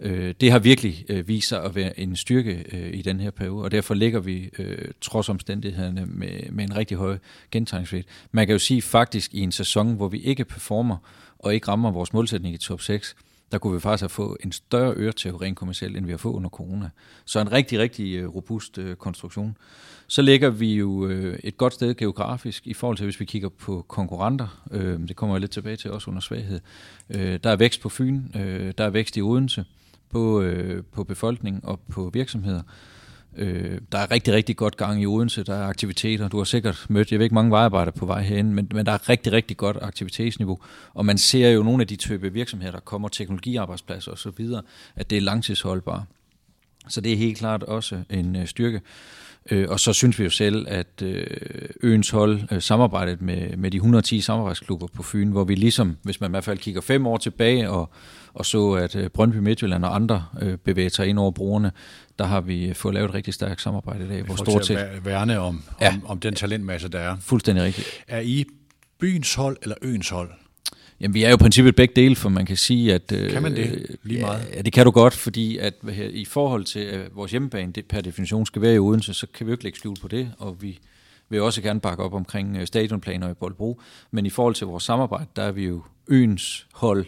Øh, det har virkelig øh, vist sig at være en styrke øh, i den her periode, og derfor ligger vi øh, trods omstændighederne med, med en rigtig høj gentagningsrate. Man kan jo sige faktisk i en sæson, hvor vi ikke performer og ikke rammer vores målsætning i top 6, der kunne vi faktisk have fået en større øretæve rent kommercielt, end vi har fået under corona. Så en rigtig, rigtig øh, robust øh, konstruktion. Så ligger vi jo øh, et godt sted geografisk i forhold til, hvis vi kigger på konkurrenter. Øh, det kommer jeg lidt tilbage til også under svaghed. Øh, der er vækst på Fyn, der er vækst i Odense, på, på befolkning og på virksomheder. Øh, Øh, der er rigtig, rigtig godt gang i Odense. Der er aktiviteter. Du har sikkert mødt, jeg ved ikke mange vejarbejdere på vej herinde, men, men der er rigtig, rigtig godt aktivitetsniveau. Og man ser jo nogle af de type virksomheder, der kommer, teknologiarbejdspladser osv., at det er langtidsholdbart. Så det er helt klart også en øh, styrke. Øh, og så synes vi jo selv, at øh, øens hold øh, samarbejdet med, med de 110 samarbejdsklubber på Fyn, hvor vi ligesom, hvis man i hvert fald kigger fem år tilbage og, og så, at øh, Brøndby Midtjylland og andre øh, bevæger sig ind over brugerne, der har vi fået lavet et rigtig stærkt samarbejde i dag. Hvor stort set at værne om, ja. om, om den talentmasse, der er. Fuldstændig rigtigt. Er I byens hold eller øens hold? Jamen, vi er jo i princippet begge dele, for man kan sige, at... Øh, kan man det lige meget? Ja, det kan du godt, fordi at i forhold til at vores hjemmebane, det per definition skal være i Odense, så kan vi jo ikke lægge skjul på det, og vi vil også gerne bakke op omkring øh, stadionplaner i Boldbro. Men i forhold til vores samarbejde, der er vi jo øens hold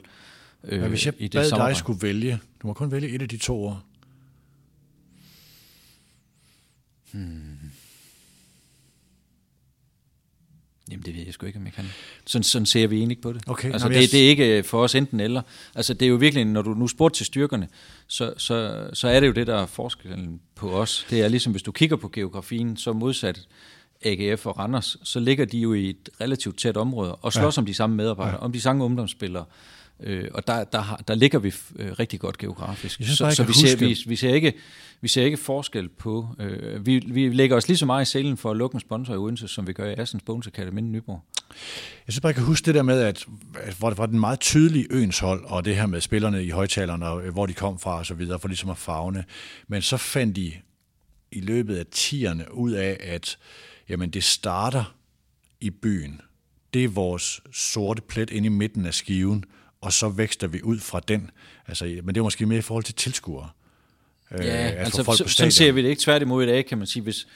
øh, Men hvis jeg i det bad samarbejde. dig skulle vælge, du må kun vælge et af de to ord. Hmm. Jamen det ved jeg sgu ikke, om jeg kan. Sådan, sådan ser vi egentlig ikke på det. Okay, altså, det, det er ikke for os enten eller. Altså det er jo virkelig, når du nu spurgte til styrkerne, så, så, så er det jo det, der er forskellen på os. Det er ligesom, hvis du kigger på geografien, så modsat AGF og Randers, så ligger de jo i et relativt tæt område og slås ja. om de samme medarbejdere, ja. om de samme ungdomsspillere. Øh, og der, der, der ligger vi øh, rigtig godt geografisk. Synes, så så vi, ser, vi, vi, ser ikke, vi ser ikke forskel på... Øh, vi, vi lægger os lige så meget i selen for at lukke en sponsor i Odense, som vi gør i Assens Bones Academy i Nyborg. Jeg synes bare, jeg kan huske det der med, at, at hvor det var den meget tydelige øens hold, og det her med spillerne i højtalerne, og hvor de kom fra og så videre, for ligesom at fagne. Men så fandt de i løbet af tierne ud af, at jamen, det starter i byen. Det er vores sorte plet inde i midten af skiven, og så vækster vi ud fra den. Altså, men det er måske mere i forhold til tilskuere. Ja, øh, altså, folk så, sådan ser vi det ikke. Tværtimod i dag, kan man sige, hvis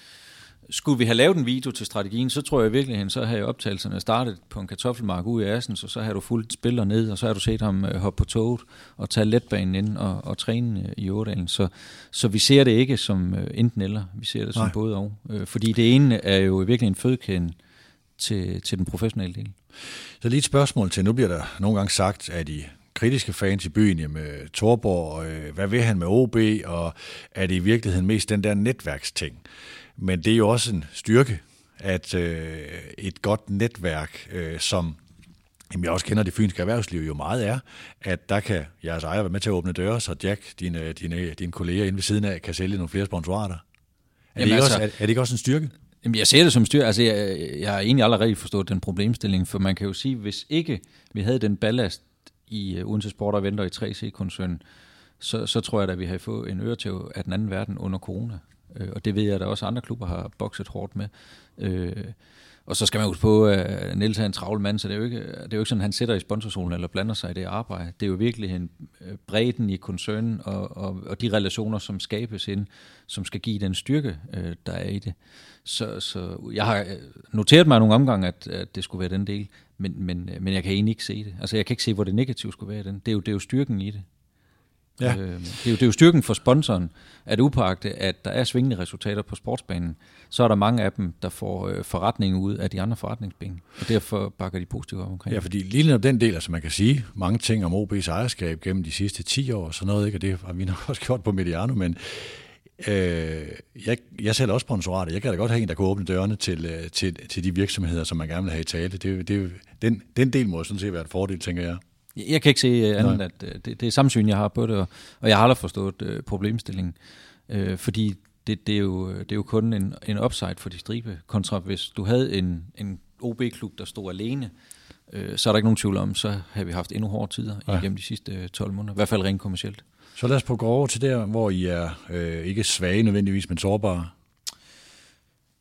skulle vi have lavet en video til strategien, så tror jeg i virkeligheden, så har jeg optagelserne startet på en kartoffelmark ude i Assens, og så har du fuldt spiller ned, og så har du set ham øh, hoppe på toget og tage letbanen ind og, og træne øh, i Årdalen. Så, så vi ser det ikke som enten eller, vi ser det som Nej. både og. Fordi det ene er jo i virkeligheden en fødekæden til, til den professionelle del. Så lige et spørgsmål til, nu bliver der nogle gange sagt, at I kritiske fans i byen, jamen Torborg, øh, hvad vil han med OB, og er det i virkeligheden mest den der netværksting? Men det er jo også en styrke, at øh, et godt netværk, øh, som Jamen, jeg også kender det fynske erhvervsliv jo meget er, at der kan jeres ejer være med til at åbne døre, så Jack, dine, dine, dine kolleger inde ved siden af, kan sælge nogle flere sponsorater. Er, Jamen det ikke altså, også, er, er det ikke også en styrke? Jamen, jeg ser det som styr. Altså, jeg, jeg har egentlig allerede forstået den problemstilling, for man kan jo sige, hvis ikke vi havde den ballast i øh, Odense Sport og Venter i 3C-koncernen, så, så tror jeg at vi har fået en øretæv af den anden verden under corona. Øh, og det ved jeg, at der også andre klubber har bokset hårdt med. Øh, og så skal man huske på, at Niels er en travl mand, så det er jo ikke, det er jo ikke sådan, at han sætter i sponsorzonen eller blander sig i det arbejde. Det er jo virkelig en øh, bredden i koncernen og, og, og de relationer, som skabes ind, som skal give den styrke, øh, der er i det. Så, så jeg har øh, noteret mig nogle omgange, at, at det skulle være den del, men, men, men jeg kan egentlig ikke se det. Altså jeg kan ikke se, hvor det negative skulle være i den. Det er jo, det er jo styrken i det. Ja. Øh, det, er jo, det er jo styrken for sponsoren, at upagte, at der er svingende resultater på sportsbanen, så er der mange af dem, der får øh, forretning ud af de andre forretningsben, og derfor bakker de positivt op omkring. Ja, fordi lige når den del, altså man kan sige mange ting om OB's ejerskab gennem de sidste 10 år, så noget, ikke? og det har vi nok også gjort på Mediano, men Øh, jeg, jeg sælger også sponsorater. Jeg kan da godt have en, der kan åbne dørene til, øh, til, til de virksomheder, som man gerne vil have i tale. Det, det, den, den del må sådan set være et fordel, tænker jeg. Jeg kan ikke se øh, andet, Nej. at øh, det, det er samme syn, jeg har på det, og, og jeg har aldrig forstået uh, problemstillingen, uh, fordi det, det, er jo, det er jo kun en, en upside for de stribe, kontra hvis du havde en, en OB-klub, der stod alene, uh, så er der ikke nogen tvivl om, så har vi haft endnu hårdere tider ja. igennem de sidste 12 måneder, i hvert fald rent kommercielt. Så lad os på gå over til der, hvor I er øh, ikke svage nødvendigvis, men sårbare.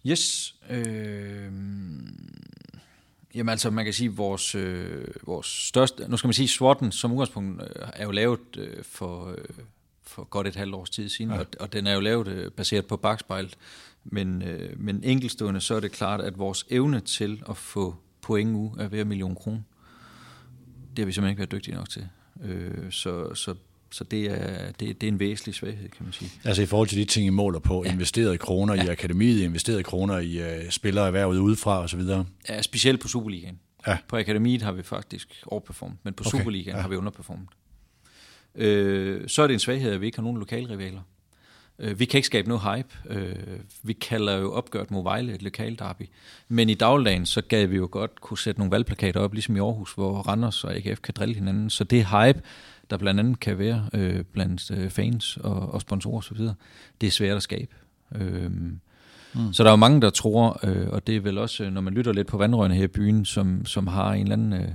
Yes. Øh, Jamen altså, man kan sige, vores, øh, vores største, nu skal man sige, SWOT'en som udgangspunkt øh, er jo lavet øh, for, øh, for godt et halvt års tid siden, ja. og, og den er jo lavet øh, baseret på bagspejl. Men, øh, men enkelstående, så er det klart, at vores evne til at få point u er hver million kroner. Det har vi simpelthen ikke været dygtige nok til. Øh, så, så så det er, det, det er en væsentlig svaghed, kan man sige. Altså i forhold til de ting, I måler på, ja. investerede kroner ja. i akademiet, investerede kroner i uh, spillere erhvervet udefra osv.? Ja, specielt på Superligaen. Ja. På akademiet har vi faktisk overperformet, men på okay. Superligaen ja. har vi underperformet. Øh, så er det en svaghed, at vi ikke har nogen lokalrivaler. Øh, vi kan ikke skabe noget hype. Øh, vi kalder jo opgørt mod Vejle et lokal derby. Men i dagligdagen, så gav vi jo godt kunne sætte nogle valgplakater op, ligesom i Aarhus, hvor Randers og AGF kan drille hinanden. Så det hype, der blandt andet kan være øh, blandt øh, fans og, og sponsorer osv., det er svært at skabe. Øh, Mm. Så der er jo mange, der tror, øh, og det er vel også, når man lytter lidt på vandrørene her i byen, som, som har en eller anden øh,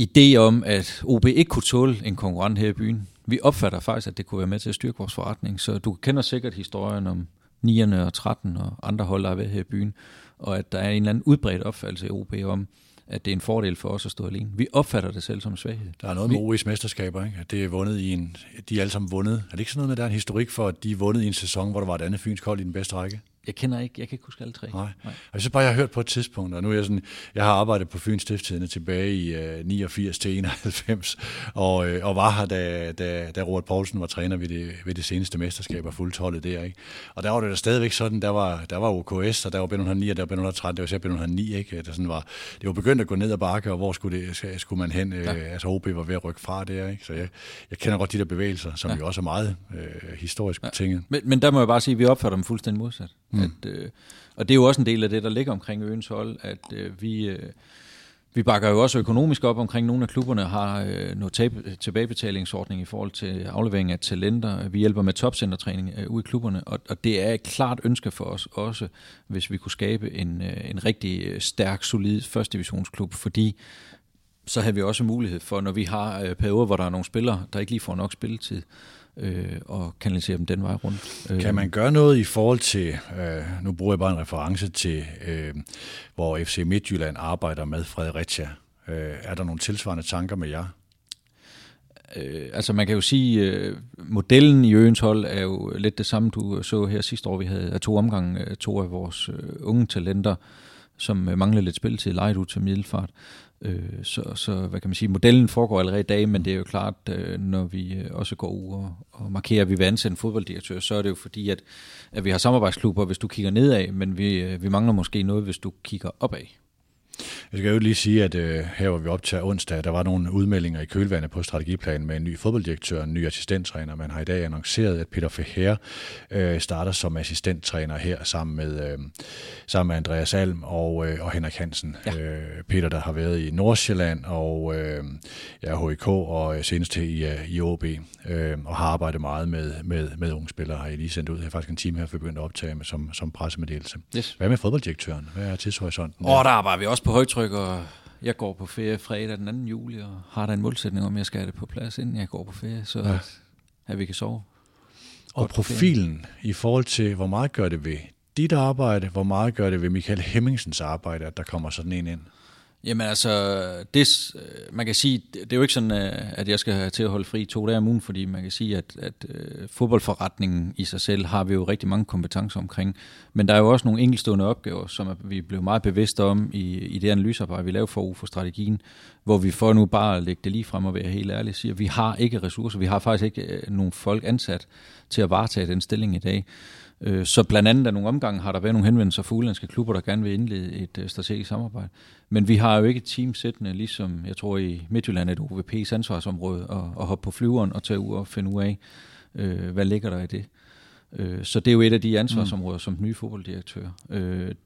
idé om, at OB ikke kunne tåle en konkurrent her i byen. Vi opfatter faktisk, at det kunne være med til at styrke vores forretning. Så du kender sikkert historien om 9'erne og 13 og andre hold, der er ved her i byen, og at der er en eller anden udbredt opfattelse i OB om, at det er en fordel for os at stå alene. Vi opfatter det selv som svaghed. Der er noget med OE's mesterskaber, ikke? At det er vundet i en, de er alle sammen vundet. Er det ikke sådan noget med, at der er en historik for, at de er vundet i en sæson, hvor der var et andet fynsk hold i den bedste række? Jeg kender ikke, jeg kan ikke huske alle tre. Nej. Nej. Jeg synes bare, jeg har hørt på et tidspunkt, og nu er jeg sådan, jeg har arbejdet på Fyns Stifttidene tilbage i uh, 89 til 91, og, uh, og var her, da, da, da Robert Poulsen var træner ved det, ved det seneste mesterskab og fuldtollet der, ikke? Og der var det da stadigvæk sådan, der var, der var OKS, og der var B109, og der var B113, der var selv B109, ikke? Der sådan var, det var begyndt at gå ned ad bakke, og hvor skulle, det, skulle man hen? Ja. Uh, altså OB var ved at rykke fra der, ikke? Så jeg, jeg kender godt de der bevægelser, som ja. jo også er meget uh, historisk ja. betinget. Men, men der må jeg bare sige, at vi opfatter dem fuldstændig modsat. Mm. At, øh, og det er jo også en del af det, der ligger omkring øens hold, at øh, vi, øh, vi bakker jo også økonomisk op omkring nogle af klubberne, har øh, noget tab- tilbagebetalingsordning i forhold til aflevering af talenter. Vi hjælper med topcentertræning øh, ude i klubberne, og, og det er et klart ønske for os også, hvis vi kunne skabe en, øh, en rigtig øh, stærk, solid første divisionsklub, fordi så har vi også mulighed for, når vi har øh, perioder, hvor der er nogle spillere, der ikke lige får nok spilletid, øh, og kanalisere dem den vej rundt. Øh. Kan man gøre noget i forhold til, øh, nu bruger jeg bare en reference til, øh, hvor FC Midtjylland arbejder med Fredericia. Øh, er der nogle tilsvarende tanker med jer? Øh, altså man kan jo sige, øh, modellen i Øens hold er jo lidt det samme, du så her sidste år. Vi havde to omgange øh, to af vores øh, unge talenter, som øh, manglede lidt spil til lejet ud til middelfart. Øh, så, så hvad kan man sige, modellen foregår allerede i dag, men det er jo klart, øh, når vi øh, også går ud og, og markerer, at vi vil ansætte en fodbolddirektør, så er det jo fordi, at, at vi har samarbejdsklubber, hvis du kigger nedad, men vi, øh, vi mangler måske noget, hvis du kigger opad. Jeg skal jo lige sige, at øh, her var vi op til onsdag, der var nogle udmeldinger i kølvandet på strategiplanen med en ny fodbolddirektør, en ny assistenttræner. Man har i dag annonceret, at Peter Feher øh, starter som assistenttræner her sammen med, øh, sammen med Andreas Alm og, øh, og Henrik Hansen. Ja. Øh, Peter, der har været i Nordsjælland og øh, ja, HIK og senest i, øh, i OB øh, og har arbejdet meget med, med, med unge spillere. Har jeg lige sendt ud. Har faktisk en time her for begyndt at optage med som, som pressemeddelelse. Yes. Hvad med fodbolddirektøren? Hvad er tidshorisonten? Åh, oh, der arbejder vi også på højtryk, og jeg går på ferie fredag den 2. juli, og har der en målsætning om, at jeg skal have det på plads, inden jeg går på ferie, så ja. at, at vi kan sove. Og profilen i forhold til, hvor meget gør det ved dit arbejde, hvor meget gør det ved Michael Hemmingsens arbejde, at der kommer sådan en ind? Jamen altså, det, øh, man kan sige, det er jo ikke sådan, øh, at jeg skal have til at holde fri to dage om ugen, fordi man kan sige, at, at øh, fodboldforretningen i sig selv har vi jo rigtig mange kompetencer omkring. Men der er jo også nogle enkeltstående opgaver, som vi blev meget bevidste om i, i det analysearbejde, vi lavede for for strategien, hvor vi for nu bare at lægge det lige frem og være helt ærlig siger, at vi har ikke ressourcer, vi har faktisk ikke nogen folk ansat til at varetage den stilling i dag. Øh, så blandt andet af nogle omgange har der været nogle henvendelser fra udenlandske klubber, der gerne vil indlede et øh, strategisk samarbejde. Men vi har jo ikke et team sættende, ligesom jeg tror i Midtjylland, et OVP's ansvarsområde, og, og hoppe på flyveren og tage ud og finde ud af, øh, hvad ligger der i det. Øh, så det er jo et af de ansvarsområder mm. som den nye fodbolddirektør.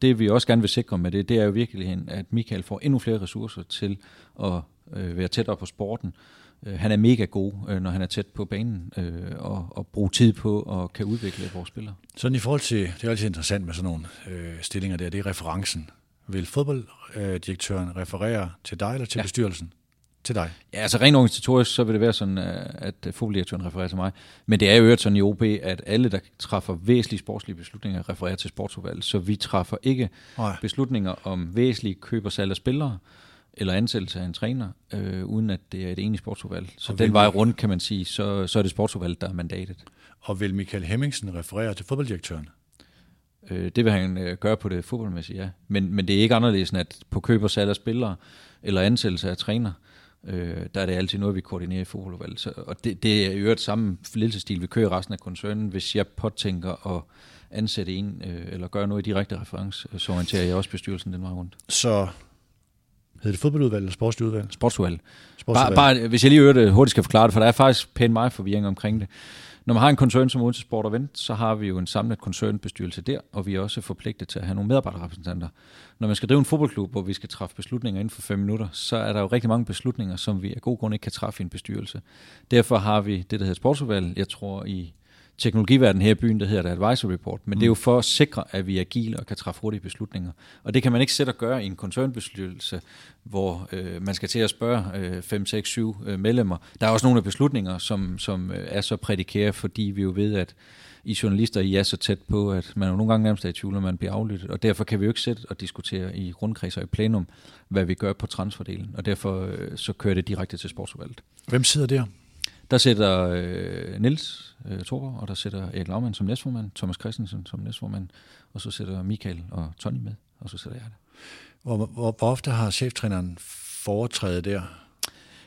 Det vi også gerne vil sikre med det, det er jo virkelig, at Michael får endnu flere ressourcer til at være tættere på sporten, Øh, han er mega god, øh, når han er tæt på banen, øh, og, og bruge tid på at kan udvikle vores spillere. Sådan i forhold til, det er altid interessant med sådan nogle øh, stillinger der, det er referencen. Vil fodbolddirektøren referere til dig eller til ja. bestyrelsen? Til dig? Ja, altså rent organisatorisk, så vil det være sådan, at fodbolddirektøren refererer til mig. Men det er jo sådan i OB, at alle, der træffer væsentlige sportslige beslutninger, refererer til sportsudvalget. Så vi træffer ikke Nej. beslutninger om væsentlige køb og salg af spillere, eller ansættelse af en træner, øh, uden at det er et enigt sportsudvalg. Så og den vej rundt, kan man sige, så, så er det sportsudvalget, der er mandatet. Og vil Michael Hemmingsen referere til fodbolddirektøren? Øh, det vil han øh, gøre på det fodboldmæssige, ja. Men, men det er ikke anderledes end, at på køb og salg af spillere, eller ansættelse af træner, øh, der er det altid noget, vi koordinerer i fodboldudvalget. Så, og det, det er jo et samme ledelsestil, vi kører resten af koncernen. Hvis jeg påtænker at ansætte en, øh, eller gøre noget i direkte reference, så orienterer jeg også bestyrelsen den vej rundt. Så Hedder det fodboldudvalg eller sportsudvalg? Sportsudvalg. sportsudvalg. Bare, bare, hvis jeg lige øvrigt hurtigt skal forklare det, for der er faktisk pænt meget forvirring omkring det. Når man har en koncern som Odense Sport og Vent, så har vi jo en samlet koncernbestyrelse der, og vi er også forpligtet til at have nogle medarbejderrepræsentanter. Når man skal drive en fodboldklub, hvor vi skal træffe beslutninger inden for fem minutter, så er der jo rigtig mange beslutninger, som vi af god grund ikke kan træffe i en bestyrelse. Derfor har vi det, der hedder sportsudvalg, jeg tror i teknologiverden her i byen, der hedder det Advisory Report, men mm. det er jo for at sikre, at vi er agile og kan træffe hurtige beslutninger. Og det kan man ikke sætte og gøre i en koncernbestyrelse, hvor øh, man skal til at spørge øh, 5, 6, 7 øh, medlemmer. Der er også nogle af beslutninger, som, som øh, er så prædikære, fordi vi jo ved, at I journalister I er så tæt på, at man jo nogle gange nærmest er i tvivl, at man bliver aflyttet. Og derfor kan vi jo ikke sætte og diskutere i rundkredser og i plenum, hvad vi gør på transferdelen. Og derfor øh, så kører det direkte til sportsudvalget. Hvem sidder der? Der sætter øh, Nils øh, Thorborg, og der sætter Erik Laumann som næstformand, Thomas Christensen som næstformand, og så sætter Michael og Tony med, og så sætter jeg det. Hvor, hvor, hvor ofte har cheftræneren foretrædet der?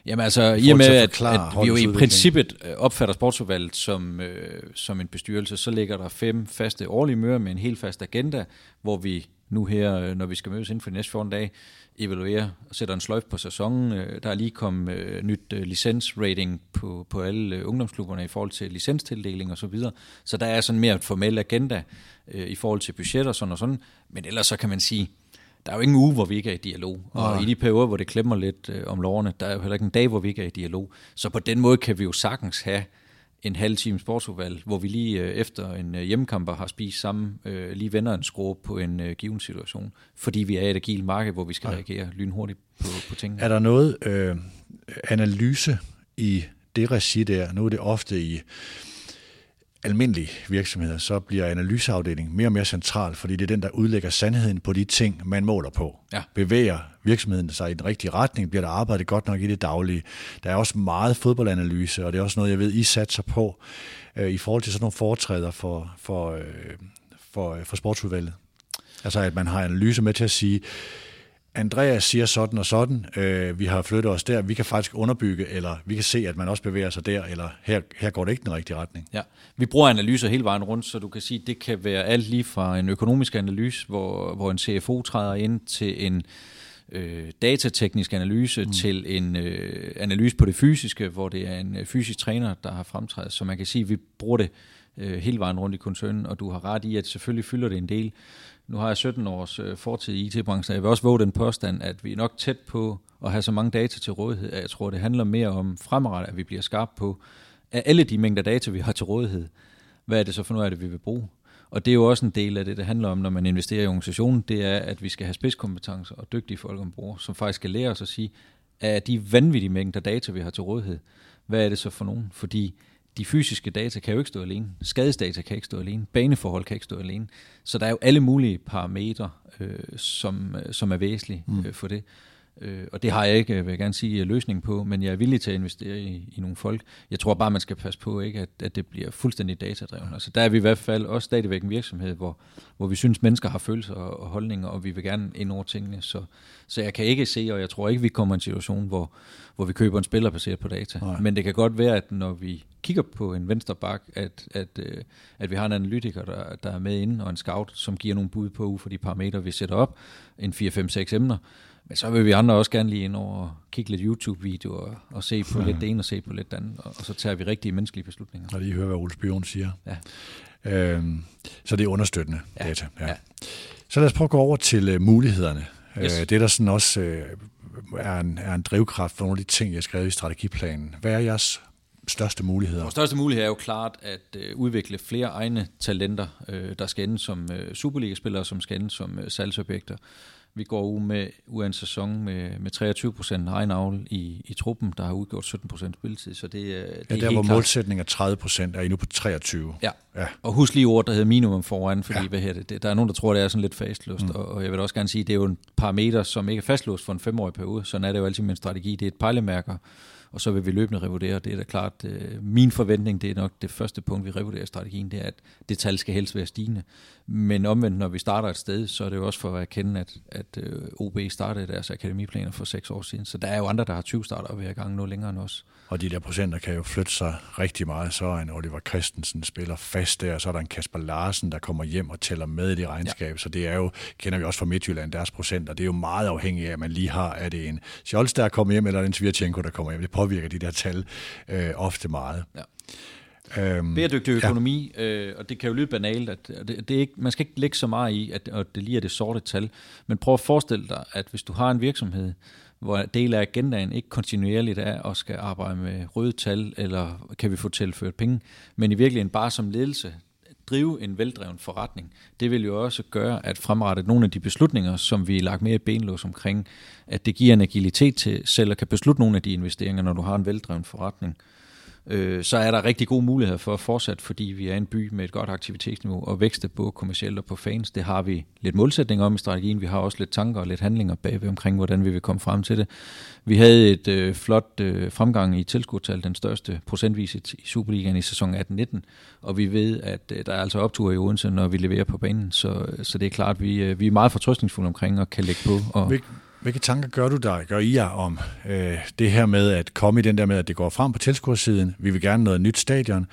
Jamen altså, i og med, at, at vi jo i princippet øh, opfatter sportsudvalget som, øh, som en bestyrelse, så ligger der fem faste årlige møder med en helt fast agenda, hvor vi nu her, øh, når vi skal mødes inden for de næste 14 dage, evaluerer og sætter en sløjf på sæsonen. Øh, der er lige kommet øh, nyt licensrating på, på alle ungdomsklubberne i forhold til licenstildeling og så videre. Så der er sådan mere et formel agenda i forhold til budget og sådan og sådan. Men ellers så kan man sige, der er jo ingen uge, hvor vi ikke er i dialog. Og Nej. i de perioder, hvor det klemmer lidt om lovene, der er jo heller ikke en dag, hvor vi ikke er i dialog. Så på den måde kan vi jo sagtens have en halv time sportsudvalg, hvor vi lige øh, efter en øh, hjemmekamp har spist sammen, øh, lige vender en skrue på en øh, given situation, fordi vi er et agilt marked, hvor vi skal ja. reagere lynhurtigt på, på tingene. Er der noget øh, analyse i det regi der? Nu er det ofte i almindelige virksomheder, så bliver analyseafdelingen mere og mere central, fordi det er den, der udlægger sandheden på de ting, man måler på. Ja. Bevæger virksomheden sig i den rigtige retning? Bliver der arbejdet godt nok i det daglige? Der er også meget fodboldanalyse, og det er også noget, jeg ved, I satser på øh, i forhold til sådan nogle foretræder for, for, øh, for, for sportsudvalget. Altså, at man har analyse med til at sige, Andreas siger sådan og sådan, øh, vi har flyttet os der, vi kan faktisk underbygge, eller vi kan se, at man også bevæger sig der, eller her, her går det ikke den rigtige retning. Ja, vi bruger analyser hele vejen rundt, så du kan sige, det kan være alt lige fra en økonomisk analyse, hvor, hvor en CFO træder ind til en øh, datateknisk analyse mm. til en øh, analyse på det fysiske, hvor det er en øh, fysisk træner, der har fremtrædet. Så man kan sige, at vi bruger det øh, hele vejen rundt i koncernen, og du har ret i, at selvfølgelig fylder det en del. Nu har jeg 17 års øh, fortid i IT-branchen, og jeg vil også våge den påstand, at vi er nok tæt på at have så mange data til rådighed, at jeg tror, det handler mere om fremadrettet, at vi bliver skarpe på, af alle de mængder data, vi har til rådighed, hvad er det så for noget af det, vi vil bruge? Og det er jo også en del af det, det handler om, når man investerer i organisationen, det er, at vi skal have spidskompetencer og dygtige folk ombord, som faktisk skal lære os at sige, at de vanvittige mængder data, vi har til rådighed, hvad er det så for nogen? Fordi de fysiske data kan jo ikke stå alene. Skadesdata kan ikke stå alene. Baneforhold kan ikke stå alene. Så der er jo alle mulige parametre, øh, som, øh, som er væsentlige mm. øh, for det. Øh, og det har jeg ikke, vil jeg gerne sige, løsning på, men jeg er villig til at investere i, i nogle folk. Jeg tror bare, man skal passe på, ikke, at, at det bliver fuldstændig datadrevet. Altså, der er vi i hvert fald også stadigvæk en virksomhed, hvor, hvor vi synes, mennesker har følelser og, og holdninger, og vi vil gerne ind over tingene. Så, så jeg kan ikke se, og jeg tror ikke, vi kommer i en situation, hvor, hvor vi køber en spiller baseret på data. Nej. Men det kan godt være, at når vi kigger på en venstre bak, at, at, øh, at vi har en analytiker, der, der er med inde, og en scout, som giver nogle bud på ud for de parametre, vi sætter op, en 4-5-6 emner, men så vil vi andre også gerne lige ind over og kigge lidt YouTube-videoer og, se på ja. lidt det ene og se på lidt det andet, og, og så tager vi rigtige menneskelige beslutninger. Og lige høre, hvad Ole Spion siger. Ja. Øhm, så det er understøttende ja. data. Ja. Ja. Så lad os prøve at gå over til uh, mulighederne. Yes. Uh, det, der sådan også uh, er, en, er en drivkraft for nogle af de ting, jeg har skrevet i strategiplanen. Hvad er jeres største muligheder? Vores største mulighed er jo klart at øh, udvikle flere egne talenter, øh, der skal ende som øh, Superliga-spillere, som skal ende som øh, salgsobjekter. Vi går ud med ud af en sæson med, med 23 procent egen avl i, i truppen, der har udgjort 17 procent spilletid. Så det, det ja, er der hvor målsætningen er 30 procent, er I nu på 23. Ja. ja, og husk lige ord, der hedder minimum foran, fordi ja. hvad her det, der er nogen, der tror, det er sådan lidt fastlåst, mm. og, og jeg vil også gerne sige, det er jo en parameter, som ikke er fastlåst for en femårig periode. Sådan er det jo altid med en strategi. Det er et pejlemærker, og så vil vi løbende revurdere. Det er da klart, øh, min forventning, det er nok det første punkt, vi revurderer strategien, det er, at det tal skal helst være stigende. Men omvendt, når vi starter et sted, så er det jo også for at erkende, at, at øh, OB startede deres akademiplaner for seks år siden. Så der er jo andre, der har 20 starter i gang noget længere end os. Og de der procenter kan jo flytte sig rigtig meget. Så er en Oliver Christensen spiller fast der, og så er der en Kasper Larsen, der kommer hjem og tæller med i det regnskab. Ja. Så det er jo, kender vi også fra Midtjylland, deres procenter. Det er jo meget afhængigt af, at man lige har, er det en Scholz, der kommer hjem, eller en Svirchenko, der kommer hjem. Det påvirker de der tal øh, ofte meget. Ja. Øhm, Bæredygtig økonomi, ja. øh, og det kan jo lyde banalt, at det, det er ikke, man skal ikke lægge så meget i, at, at det lige er det sorte tal, men prøv at forestille dig, at hvis du har en virksomhed, hvor del af agendaen ikke kontinuerligt er at skal arbejde med røde tal, eller kan vi få tilført penge, men i virkeligheden bare som ledelse drive en veldreven forretning, det vil jo også gøre, at fremrette nogle af de beslutninger, som vi er lagt mere benlås omkring, at det giver en agilitet til selv at kan beslutte nogle af de investeringer, når du har en veldreven forretning. øh, øh, så er der rigtig gode muligheder for at fortsætte, fordi vi er en by med et godt aktivitetsniveau og vækste både kommercielt og på fans. Det har vi lidt målsætning om i strategien. Vi har også lidt tanker og lidt handlinger bagved omkring, hvordan vi vil komme frem til det. Vi havde et øh, flot øh, fremgang i tilskudtal, den største procentvis i Superligaen i sæson 18-19, og vi ved, at øh, der er altså optur i Odense, når vi leverer på banen, så, så det er klart, at vi, øh, vi er meget fortrøstningsfulde omkring og kan lægge på. Og, hvilke tanker gør du der, gør I jer om øh, det her med at komme i den der med, at det går frem på tilskuersiden? Vi vil gerne noget nyt stadion,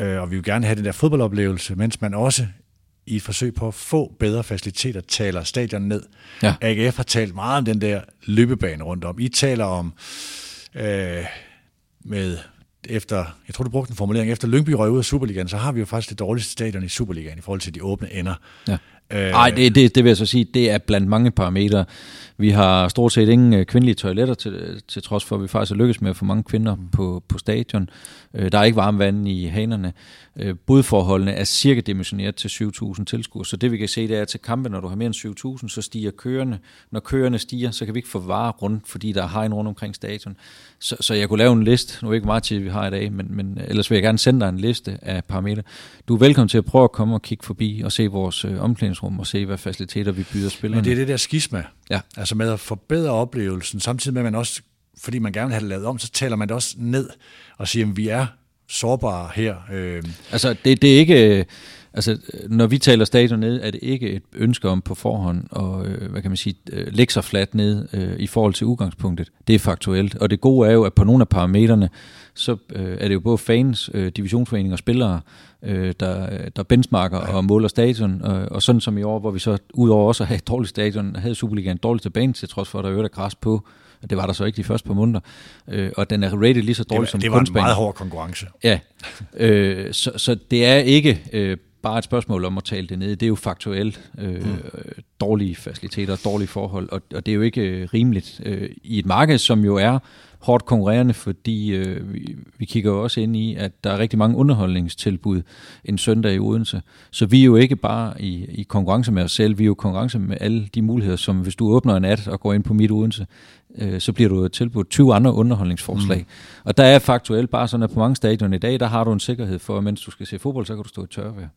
øh, og vi vil gerne have den der fodboldoplevelse, mens man også i et forsøg på at få bedre faciliteter taler stadion ned. Ja. AGF har talt meget om den der løbebane rundt om. I taler om øh, med efter, jeg tror du brugte en formulering, efter Lyngby røg ud af Superligaen, så har vi jo faktisk det dårligste stadion i Superligaen i forhold til de åbne ender. Ja. Nej, øh, det, det, det vil jeg så sige, det er blandt mange parametre. Vi har stort set ingen øh, kvindelige toiletter, til, til trods for, at vi faktisk har lykkes med at få mange kvinder mm. på, på stadion. Øh, der er ikke varmt vand i hanerne. Budforholdene er cirka dimensioneret til 7.000 tilskuere, så det vi kan se, det er, at til kampe, når du har mere end 7.000, så stiger køerne. Når køerne stiger, så kan vi ikke få varer rundt, fordi der er hegn rundt omkring stadion. Så, så jeg kunne lave en liste, nu er ikke meget tid, vi har i dag, men, men ellers vil jeg gerne sende dig en liste af parametre. Du er velkommen til at prøve at komme og kigge forbi og se vores omklædningsrum omklædningsrum og se, hvad faciliteter vi byder spillerne. Men det er det der skisma. Ja. Altså med at forbedre oplevelsen, samtidig med at man også, fordi man gerne vil have det lavet om, så taler man det også ned og siger, at vi er sårbare her. Øh. Altså det, det er ikke... Altså, når vi taler stadion ned, er det ikke et ønske om på forhånd at, øh, hvad kan man sige, øh, lægge sig fladt ned øh, i forhold til udgangspunktet. Det er faktuelt. Og det gode er jo, at på nogle af parametrene, så øh, er det jo både fans, øh, divisionsforeninger og spillere, øh, der, der benchmarker ja. og måler stadion, og, og sådan som i år, hvor vi så udover også at have et dårligt stadion, havde Superligaen dårligt tilbage til trods for, at der øvrigt græs på. Det var der så ikke de første par måneder. Øh, og den er rated lige så dårligt som Det var en meget hård konkurrence. Ja, øh, så, så det er ikke øh, bare et spørgsmål om at tale det ned. Det er jo faktuelt øh, mm. dårlige faciliteter, dårlige forhold, og, og det er jo ikke øh, rimeligt øh, i et marked, som jo er hårdt konkurrerende, fordi øh, vi, vi kigger jo også ind i, at der er rigtig mange underholdningstilbud en søndag i Odense. Så vi er jo ikke bare i, i konkurrence med os selv, vi er jo i konkurrence med alle de muligheder, som hvis du åbner en app og går ind på mit Odense, øh, så bliver du tilbudt 20 andre underholdningsforslag. Mm. Og der er faktuelt bare sådan, at på mange stadioner i dag, der har du en sikkerhed for, at mens du skal se fodbold, så kan du stå i tørvejr.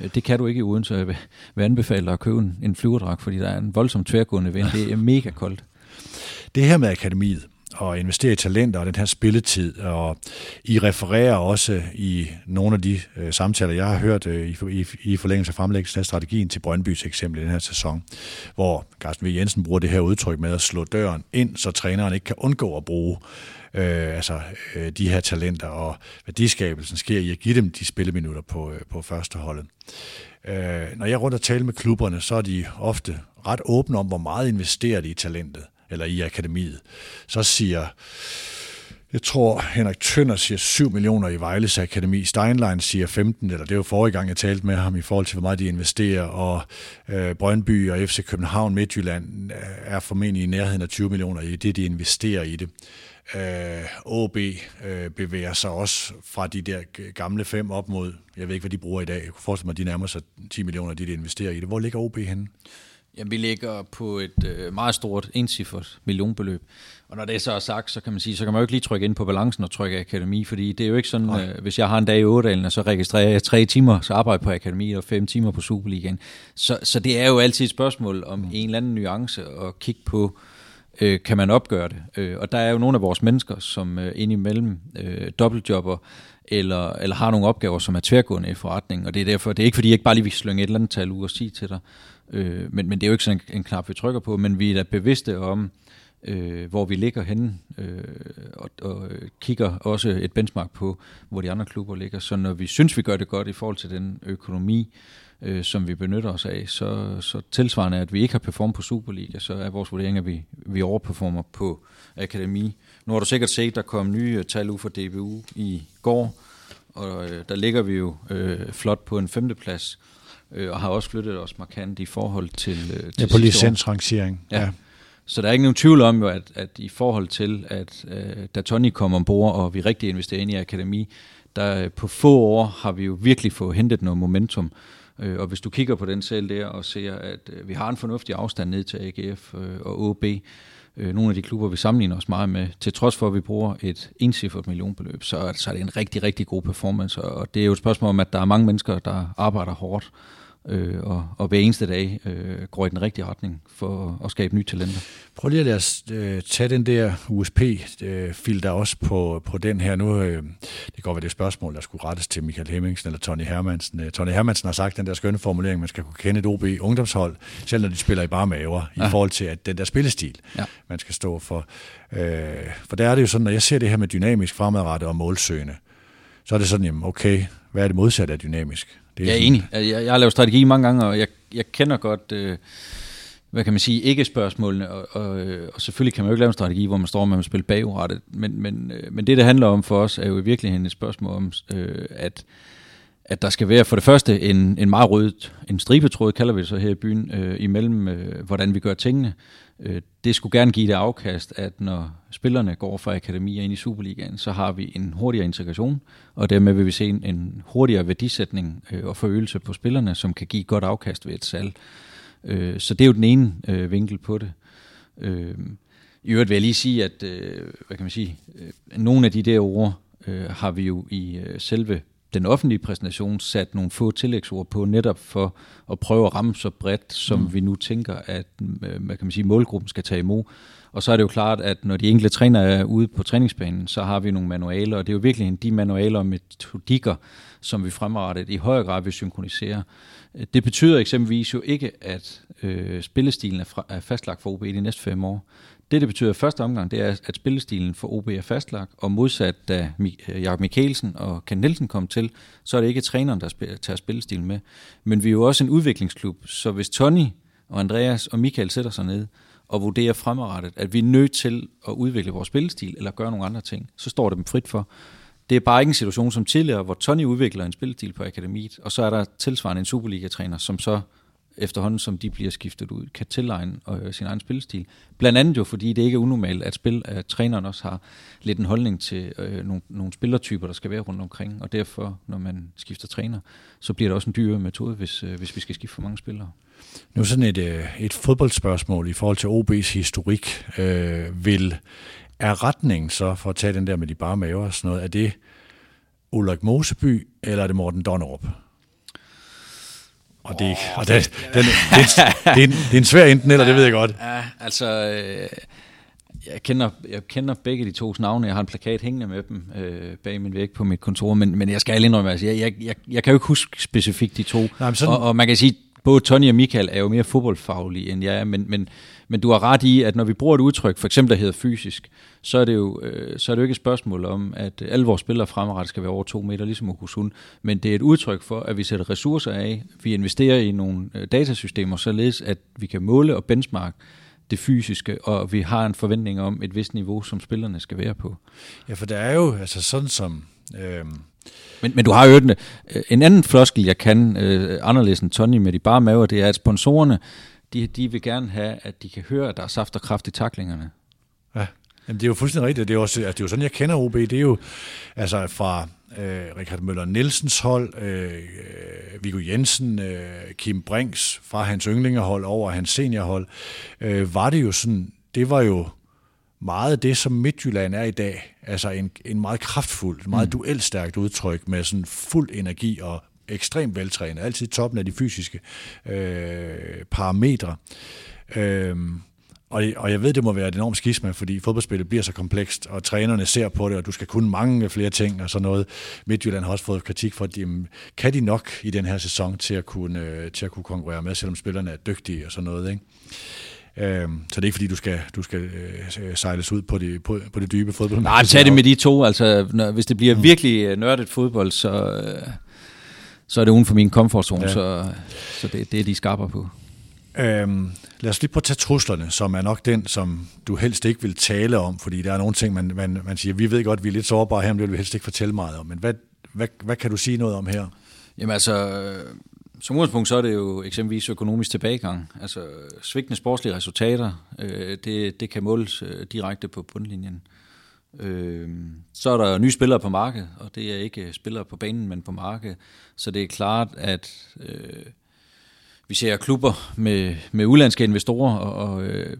Øh, det kan du ikke uden, så jeg vil, anbefale dig at købe en, flyverdragt, fordi der er en voldsom tværgående vind. Det er mega koldt. Det her med akademiet, og investere i talenter og den her spilletid. Og I refererer også i nogle af de øh, samtaler, jeg har hørt øh, i, i, i forlængelse af fremlæggelsen af strategien til Brøndbys eksempel i den her sæson, hvor Carsten V. Jensen bruger det her udtryk med at slå døren ind, så træneren ikke kan undgå at bruge øh, altså, øh, de her talenter, og værdiskabelsen sker i at give dem de spilleminutter på, øh, på førsteholdet. Øh, når jeg rundt og taler med klubberne, så er de ofte ret åbne om, hvor meget investerer de i talentet eller i akademiet, så siger jeg tror, Henrik Tønder siger 7 millioner i Vejles Akademi. Steinlein siger 15, eller det var forrige gang, jeg talte med ham i forhold til, hvor meget de investerer. Og øh, Brøndby og FC København Midtjylland øh, er formentlig i nærheden af 20 millioner i det, de investerer i det. Øh, OB øh, bevæger sig også fra de der gamle fem op mod, jeg ved ikke, hvad de bruger i dag. Jeg kunne forestille mig, at de nærmer sig 10 millioner, de, de investerer i det. Hvor ligger OB henne? Jamen, vi ligger på et øh, meget stort encifret millionbeløb. Og når det så er sagt, så kan man sige, så kan man jo ikke lige trykke ind på balancen og trykke akademi, fordi det er jo ikke sådan, øh, hvis jeg har en dag i Ådalen, så registrerer jeg tre timer, så arbejder på akademi og fem timer på Superligaen. Så, så det er jo altid et spørgsmål om mm. en eller anden nuance og kigge på, øh, kan man opgøre det. Øh, og der er jo nogle af vores mennesker, som øh, indimellem øh, dobbeltjobber, eller, eller har nogle opgaver, som er tværgående i forretningen, og det er derfor, det er ikke fordi, jeg ikke bare lige vil slynge et eller andet tal ud og sige til dig, Øh, men, men det er jo ikke sådan en, en knap, vi trykker på, men vi er da bevidste om, øh, hvor vi ligger henne, øh, og, og kigger også et benchmark på, hvor de andre klubber ligger. Så når vi synes, vi gør det godt i forhold til den økonomi, øh, som vi benytter os af, så, så tilsvarende, at vi ikke har performet på Superliga, så er vores vurdering, at vi, vi overperformer på akademi. Nu har du sikkert set, der kom nye tal ud fra DBU i går, og øh, der ligger vi jo øh, flot på en femteplads, øh, og har også flyttet os markant i forhold til, øh, til Ja, på licensrangering. Ja. ja. Så der er ikke nogen tvivl om, jo, at, at i forhold til, at øh, da Tony kom ombord, og vi rigtig investerer ind i akademi, der øh, på få år har vi jo virkelig fået hentet noget momentum. Øh, og hvis du kigger på den selv der og ser, at øh, vi har en fornuftig afstand ned til AGF øh, og OB, øh, nogle af de klubber, vi sammenligner os meget med, til trods for, at vi bruger et encifret millionbeløb, så, så er det en rigtig, rigtig god performance. Og det er jo et spørgsmål om, at der er mange mennesker, der arbejder hårdt øh, og, og hver eneste dag øh, går i den rigtige retning for at skabe nye talenter. Prøv lige at lade os øh, tage den der USP-filter øh, også på, på den her. Nu, øh, det godt være det spørgsmål, der skulle rettes til Michael Hemmingsen eller Tony Hermansen. Øh, Tony Hermansen har sagt den der skønne formulering, man skal kunne kende et OB ungdomshold, selv når de spiller i bare maver, ja. i forhold til at den der spillestil, ja. man skal stå for. Øh, for der er det jo sådan, når jeg ser det her med dynamisk fremadrettet og målsøgende, så er det sådan, jamen okay, hvad er det modsatte af dynamisk? Det er jeg er enig. Jeg, jeg har lavet strategi mange gange, og jeg, jeg kender godt, øh, hvad kan man sige, ikke spørgsmålene, og, og, øh, og selvfølgelig kan man jo ikke lave en strategi, hvor man står med at spille bagrettet, men, men, øh, men det, det handler om for os, er jo i virkeligheden et spørgsmål om, øh, at at der skal være for det første en, en meget rød, en stribetråd, kalder vi det så her i byen, øh, imellem, øh, hvordan vi gør tingene. Øh, det skulle gerne give det afkast, at når spillerne går fra akademier ind i Superligaen, så har vi en hurtigere integration, og dermed vil vi se en, en hurtigere værdisætning øh, og forøgelse på spillerne, som kan give godt afkast ved et salg. Øh, så det er jo den ene øh, vinkel på det. Øh, I øvrigt vil jeg lige sige, at øh, hvad kan man sige, øh, nogle af de der ord øh, har vi jo i øh, selve den offentlige præsentation sat nogle få tillægsord på, netop for at prøve at ramme så bredt, som mm. vi nu tænker, at øh, hvad kan man sige, målgruppen skal tage imod. Og så er det jo klart, at når de enkelte træner er ude på træningsbanen, så har vi nogle manualer, og det er jo virkelig de manualer og metodikker, som vi fremrettet i højere grad vil synkronisere. Det betyder eksempelvis jo ikke, at øh, spillestilen er, fra, er fastlagt for OB i de næste fem år det, det betyder i første omgang, det er, at spillestilen for OB er fastlagt, og modsat da øh, Jakob Mikkelsen og Ken Nielsen kom til, så er det ikke træneren, der tager spillestilen med. Men vi er jo også en udviklingsklub, så hvis Tony og Andreas og Michael sætter sig ned og vurderer fremadrettet, at vi er nødt til at udvikle vores spillestil eller gøre nogle andre ting, så står det dem frit for. Det er bare ikke en situation som tidligere, hvor Tony udvikler en spillestil på akademiet, og så er der tilsvarende en Superliga-træner, som så efterhånden som de bliver skiftet ud, kan tilegne øh, sin egen spillestil. Blandt andet jo, fordi det ikke er unormalt, at, spil, at træneren også har lidt en holdning til øh, nogle, nogle spillertyper, der skal være rundt omkring, og derfor, når man skifter træner, så bliver det også en dyr metode, hvis, øh, hvis vi skal skifte for mange spillere. Nu sådan et, øh, et fodboldspørgsmål i forhold til OB's historik. Øh, vil, er retningen så, for at tage den der med de bare maver og sådan noget, er det Ulrik Moseby, eller er det Morten Donnerup? Og, det, oh, og det, den, det, er, det, det er en svær enten eller, det ved jeg godt. Ja, altså, øh, jeg kender, jeg kender begge de tos navne. Jeg har en plakat hængende med dem øh, bag min væg på mit kontor, men, men jeg skal indrømme, altså, jeg, jeg, jeg, jeg kan jo ikke huske specifikt de to. Nej, sådan... og, og man kan sige, både Tony og Michael er jo mere fodboldfaglige end jeg er, men, men, men du har ret i, at når vi bruger et udtryk, for eksempel der hedder fysisk, så er det jo, øh, så er det jo ikke et spørgsmål om, at alle vores spillere fremadrettet skal være over to meter, ligesom Okusun, men det er et udtryk for, at vi sætter ressourcer af, vi investerer i nogle øh, datasystemer, således at vi kan måle og benchmark det fysiske, og vi har en forventning om et vist niveau, som spillerne skal være på. Ja, for der er jo, altså sådan som... Øh men, men du har jo en, øh, en anden floskel, jeg kan øh, anderledes end Tony med de bare maver, det er, at sponsorerne, de, de vil gerne have, at de kan høre, at der er saft og kraft i taklingerne. Ja, Jamen, det er jo fuldstændig rigtigt. Det er, også, altså, det er jo sådan, jeg kender OB. Det er jo altså fra øh, Richard Møller Nielsens hold, øh, Viggo Jensen, øh, Kim Brinks fra hans yndlingehold over hans seniorhold, øh, var det jo sådan, det var jo meget det, som Midtjylland er i dag. Altså en, en meget kraftfuld, meget mm. duelstærkt udtryk med sådan fuld energi og ekstremt veltrænet. Altid toppen af de fysiske øh, parametre. Øh, og, og jeg ved, det må være et enormt skisma, fordi fodboldspillet bliver så komplekst, og trænerne ser på det, og du skal kunne mange flere ting og sådan noget. Midtjylland har også fået kritik for, at de, kan de nok i den her sæson til at kunne, øh, til at kunne konkurrere med, selvom spillerne er dygtige og sådan noget. Ikke? Øh, så det er ikke fordi, du skal, du skal øh, sejles ud på det, på, på det dybe fodbold. Nej, tag det med de to. Altså, når, hvis det bliver mm. virkelig øh, nørdet fodbold, så, øh, så er det uden for min komfortzone, ja. så, så det, det er de skarper på. Øhm, lad os lige prøve at tage truslerne, som er nok den, som du helst ikke vil tale om, fordi der er nogle ting, man, man, man siger, vi ved godt, vi er lidt sårbare her, men det vil vi helst ikke fortælle meget om. Men hvad, hvad, hvad kan du sige noget om her? Jamen altså, som udgangspunkt så er det jo eksempelvis økonomisk tilbagegang. Altså svigtende sportslige resultater, øh, det, det kan måles øh, direkte på bundlinjen. Øh, så er der nye spillere på markedet, og det er ikke spillere på banen, men på markedet. Så det er klart, at øh, vi ser klubber med, med udlandske investorer, og, og øh,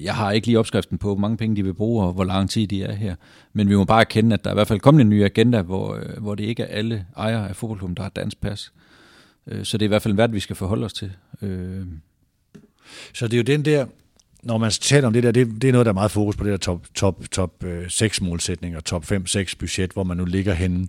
jeg har ikke lige opskriften på, hvor mange penge de vil bruge, og hvor lang tid de er her. Men vi må bare erkende, at der er i hvert fald kommet en ny agenda, hvor, øh, hvor det ikke er alle ejere af fodboldklubben, der har dansk pas. Øh, så det er i hvert fald en værd, vi skal forholde os til. Øh. Så det er jo den der, når man taler om det der, det, det er noget, der er meget fokus på det der top, top, top øh, 6 målsætning og top 5-6 budget, hvor man nu ligger henne.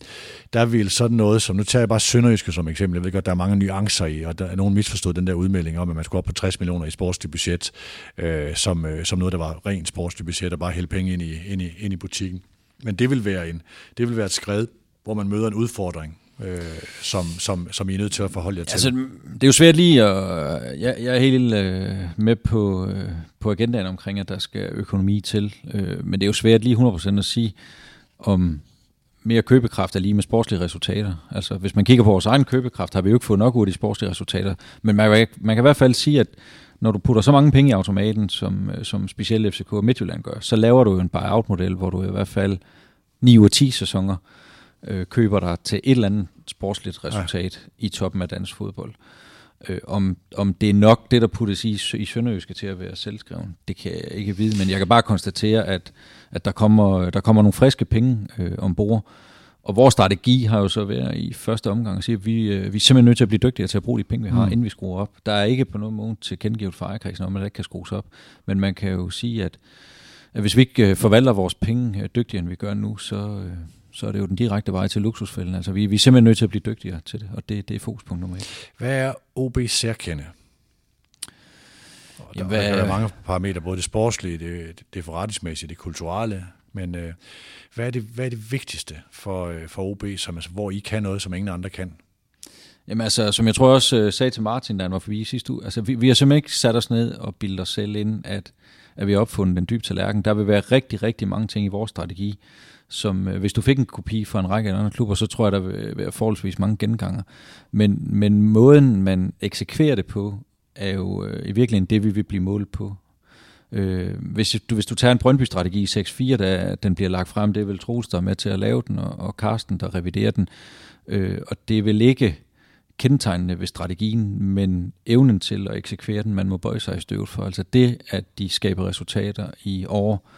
Der vil sådan noget, som nu tager jeg bare Sønderjyske som eksempel, jeg ved godt, der er mange nuancer i, og der er nogen misforstået den der udmelding om, at man skulle op på 60 millioner i sportslig budget, øh, som, øh, som noget, der var rent sportslig budget, og bare hælde penge ind i, ind i, ind i butikken. Men det vil være en, det vil være et skred, hvor man møder en udfordring, øh, som, som, som I er nødt til at forholde jer til? Altså, det er jo svært lige og øh, Jeg, jeg er helt øh, med på, øh, på agendaen omkring, at der skal økonomi til, øh, men det er jo svært lige 100% at sige, om mere købekraft er lige med sportslige resultater. Altså, hvis man kigger på vores egen købekraft, har vi jo ikke fået nok ud af de sportslige resultater, men man, man kan i hvert fald sige, at når du putter så mange penge i automaten, som, øh, som specielt FCK og Midtjylland gør, så laver du jo en buyout-model, hvor du i hvert fald 9 ud af 10 sæsoner øh, køber dig til et eller andet sportsligt resultat ja. i toppen af dansk fodbold. Øh, om, om det er nok det, der puttes i, i Sønderjyske til at være selvskreven, det kan jeg ikke vide, men jeg kan bare konstatere, at, at der, kommer, der kommer nogle friske penge øh, ombord, og vores strategi har jo så været i første omgang at sige, at vi, øh, vi er simpelthen nødt til at blive dygtigere til at bruge de penge, vi har, mm. inden vi skruer op. Der er ikke på nogen måde til kendegivet for ejerkredsen om, at det ikke kan skrues op, men man kan jo sige, at, at hvis vi ikke øh, forvalter vores penge øh, dygtigere, end vi gør nu, så, øh, så er det jo den direkte vej til luksusfælden. Altså, vi, vi er simpelthen nødt til at blive dygtigere til det, og det, det er fokuspunkt nummer et. Hvad er OB særkende? Og der, Jamen, der, der er mange parametre, både det sportslige, det, det forretningsmæssige, det kulturelle, men øh, hvad, er det, hvad er det vigtigste for, øh, for OB, som, altså, hvor I kan noget, som ingen andre kan? Jamen altså, som jeg tror også øh, sagde til Martin, da han var forbi sidste uge, altså vi, vi har simpelthen ikke sat os ned og bildet os selv ind, at, at vi har opfundet den dybe tallerken. Der vil være rigtig, rigtig mange ting i vores strategi, som øh, hvis du fik en kopi fra en række andre klubber, så tror jeg, der vil være forholdsvis mange genganger. Men, men måden, man eksekverer det på, er jo øh, i virkeligheden det, vi vil blive målt på. Øh, hvis, du, hvis du tager en Brøndby-strategi 6-4, da den bliver lagt frem, det er vel Troels, der er med til at lave den, og, og Carsten, der reviderer den. Øh, og det vil ikke kendetegnende ved strategien, men evnen til at eksekvere den, man må bøje sig i støvet for. Altså det, at de skaber resultater i år,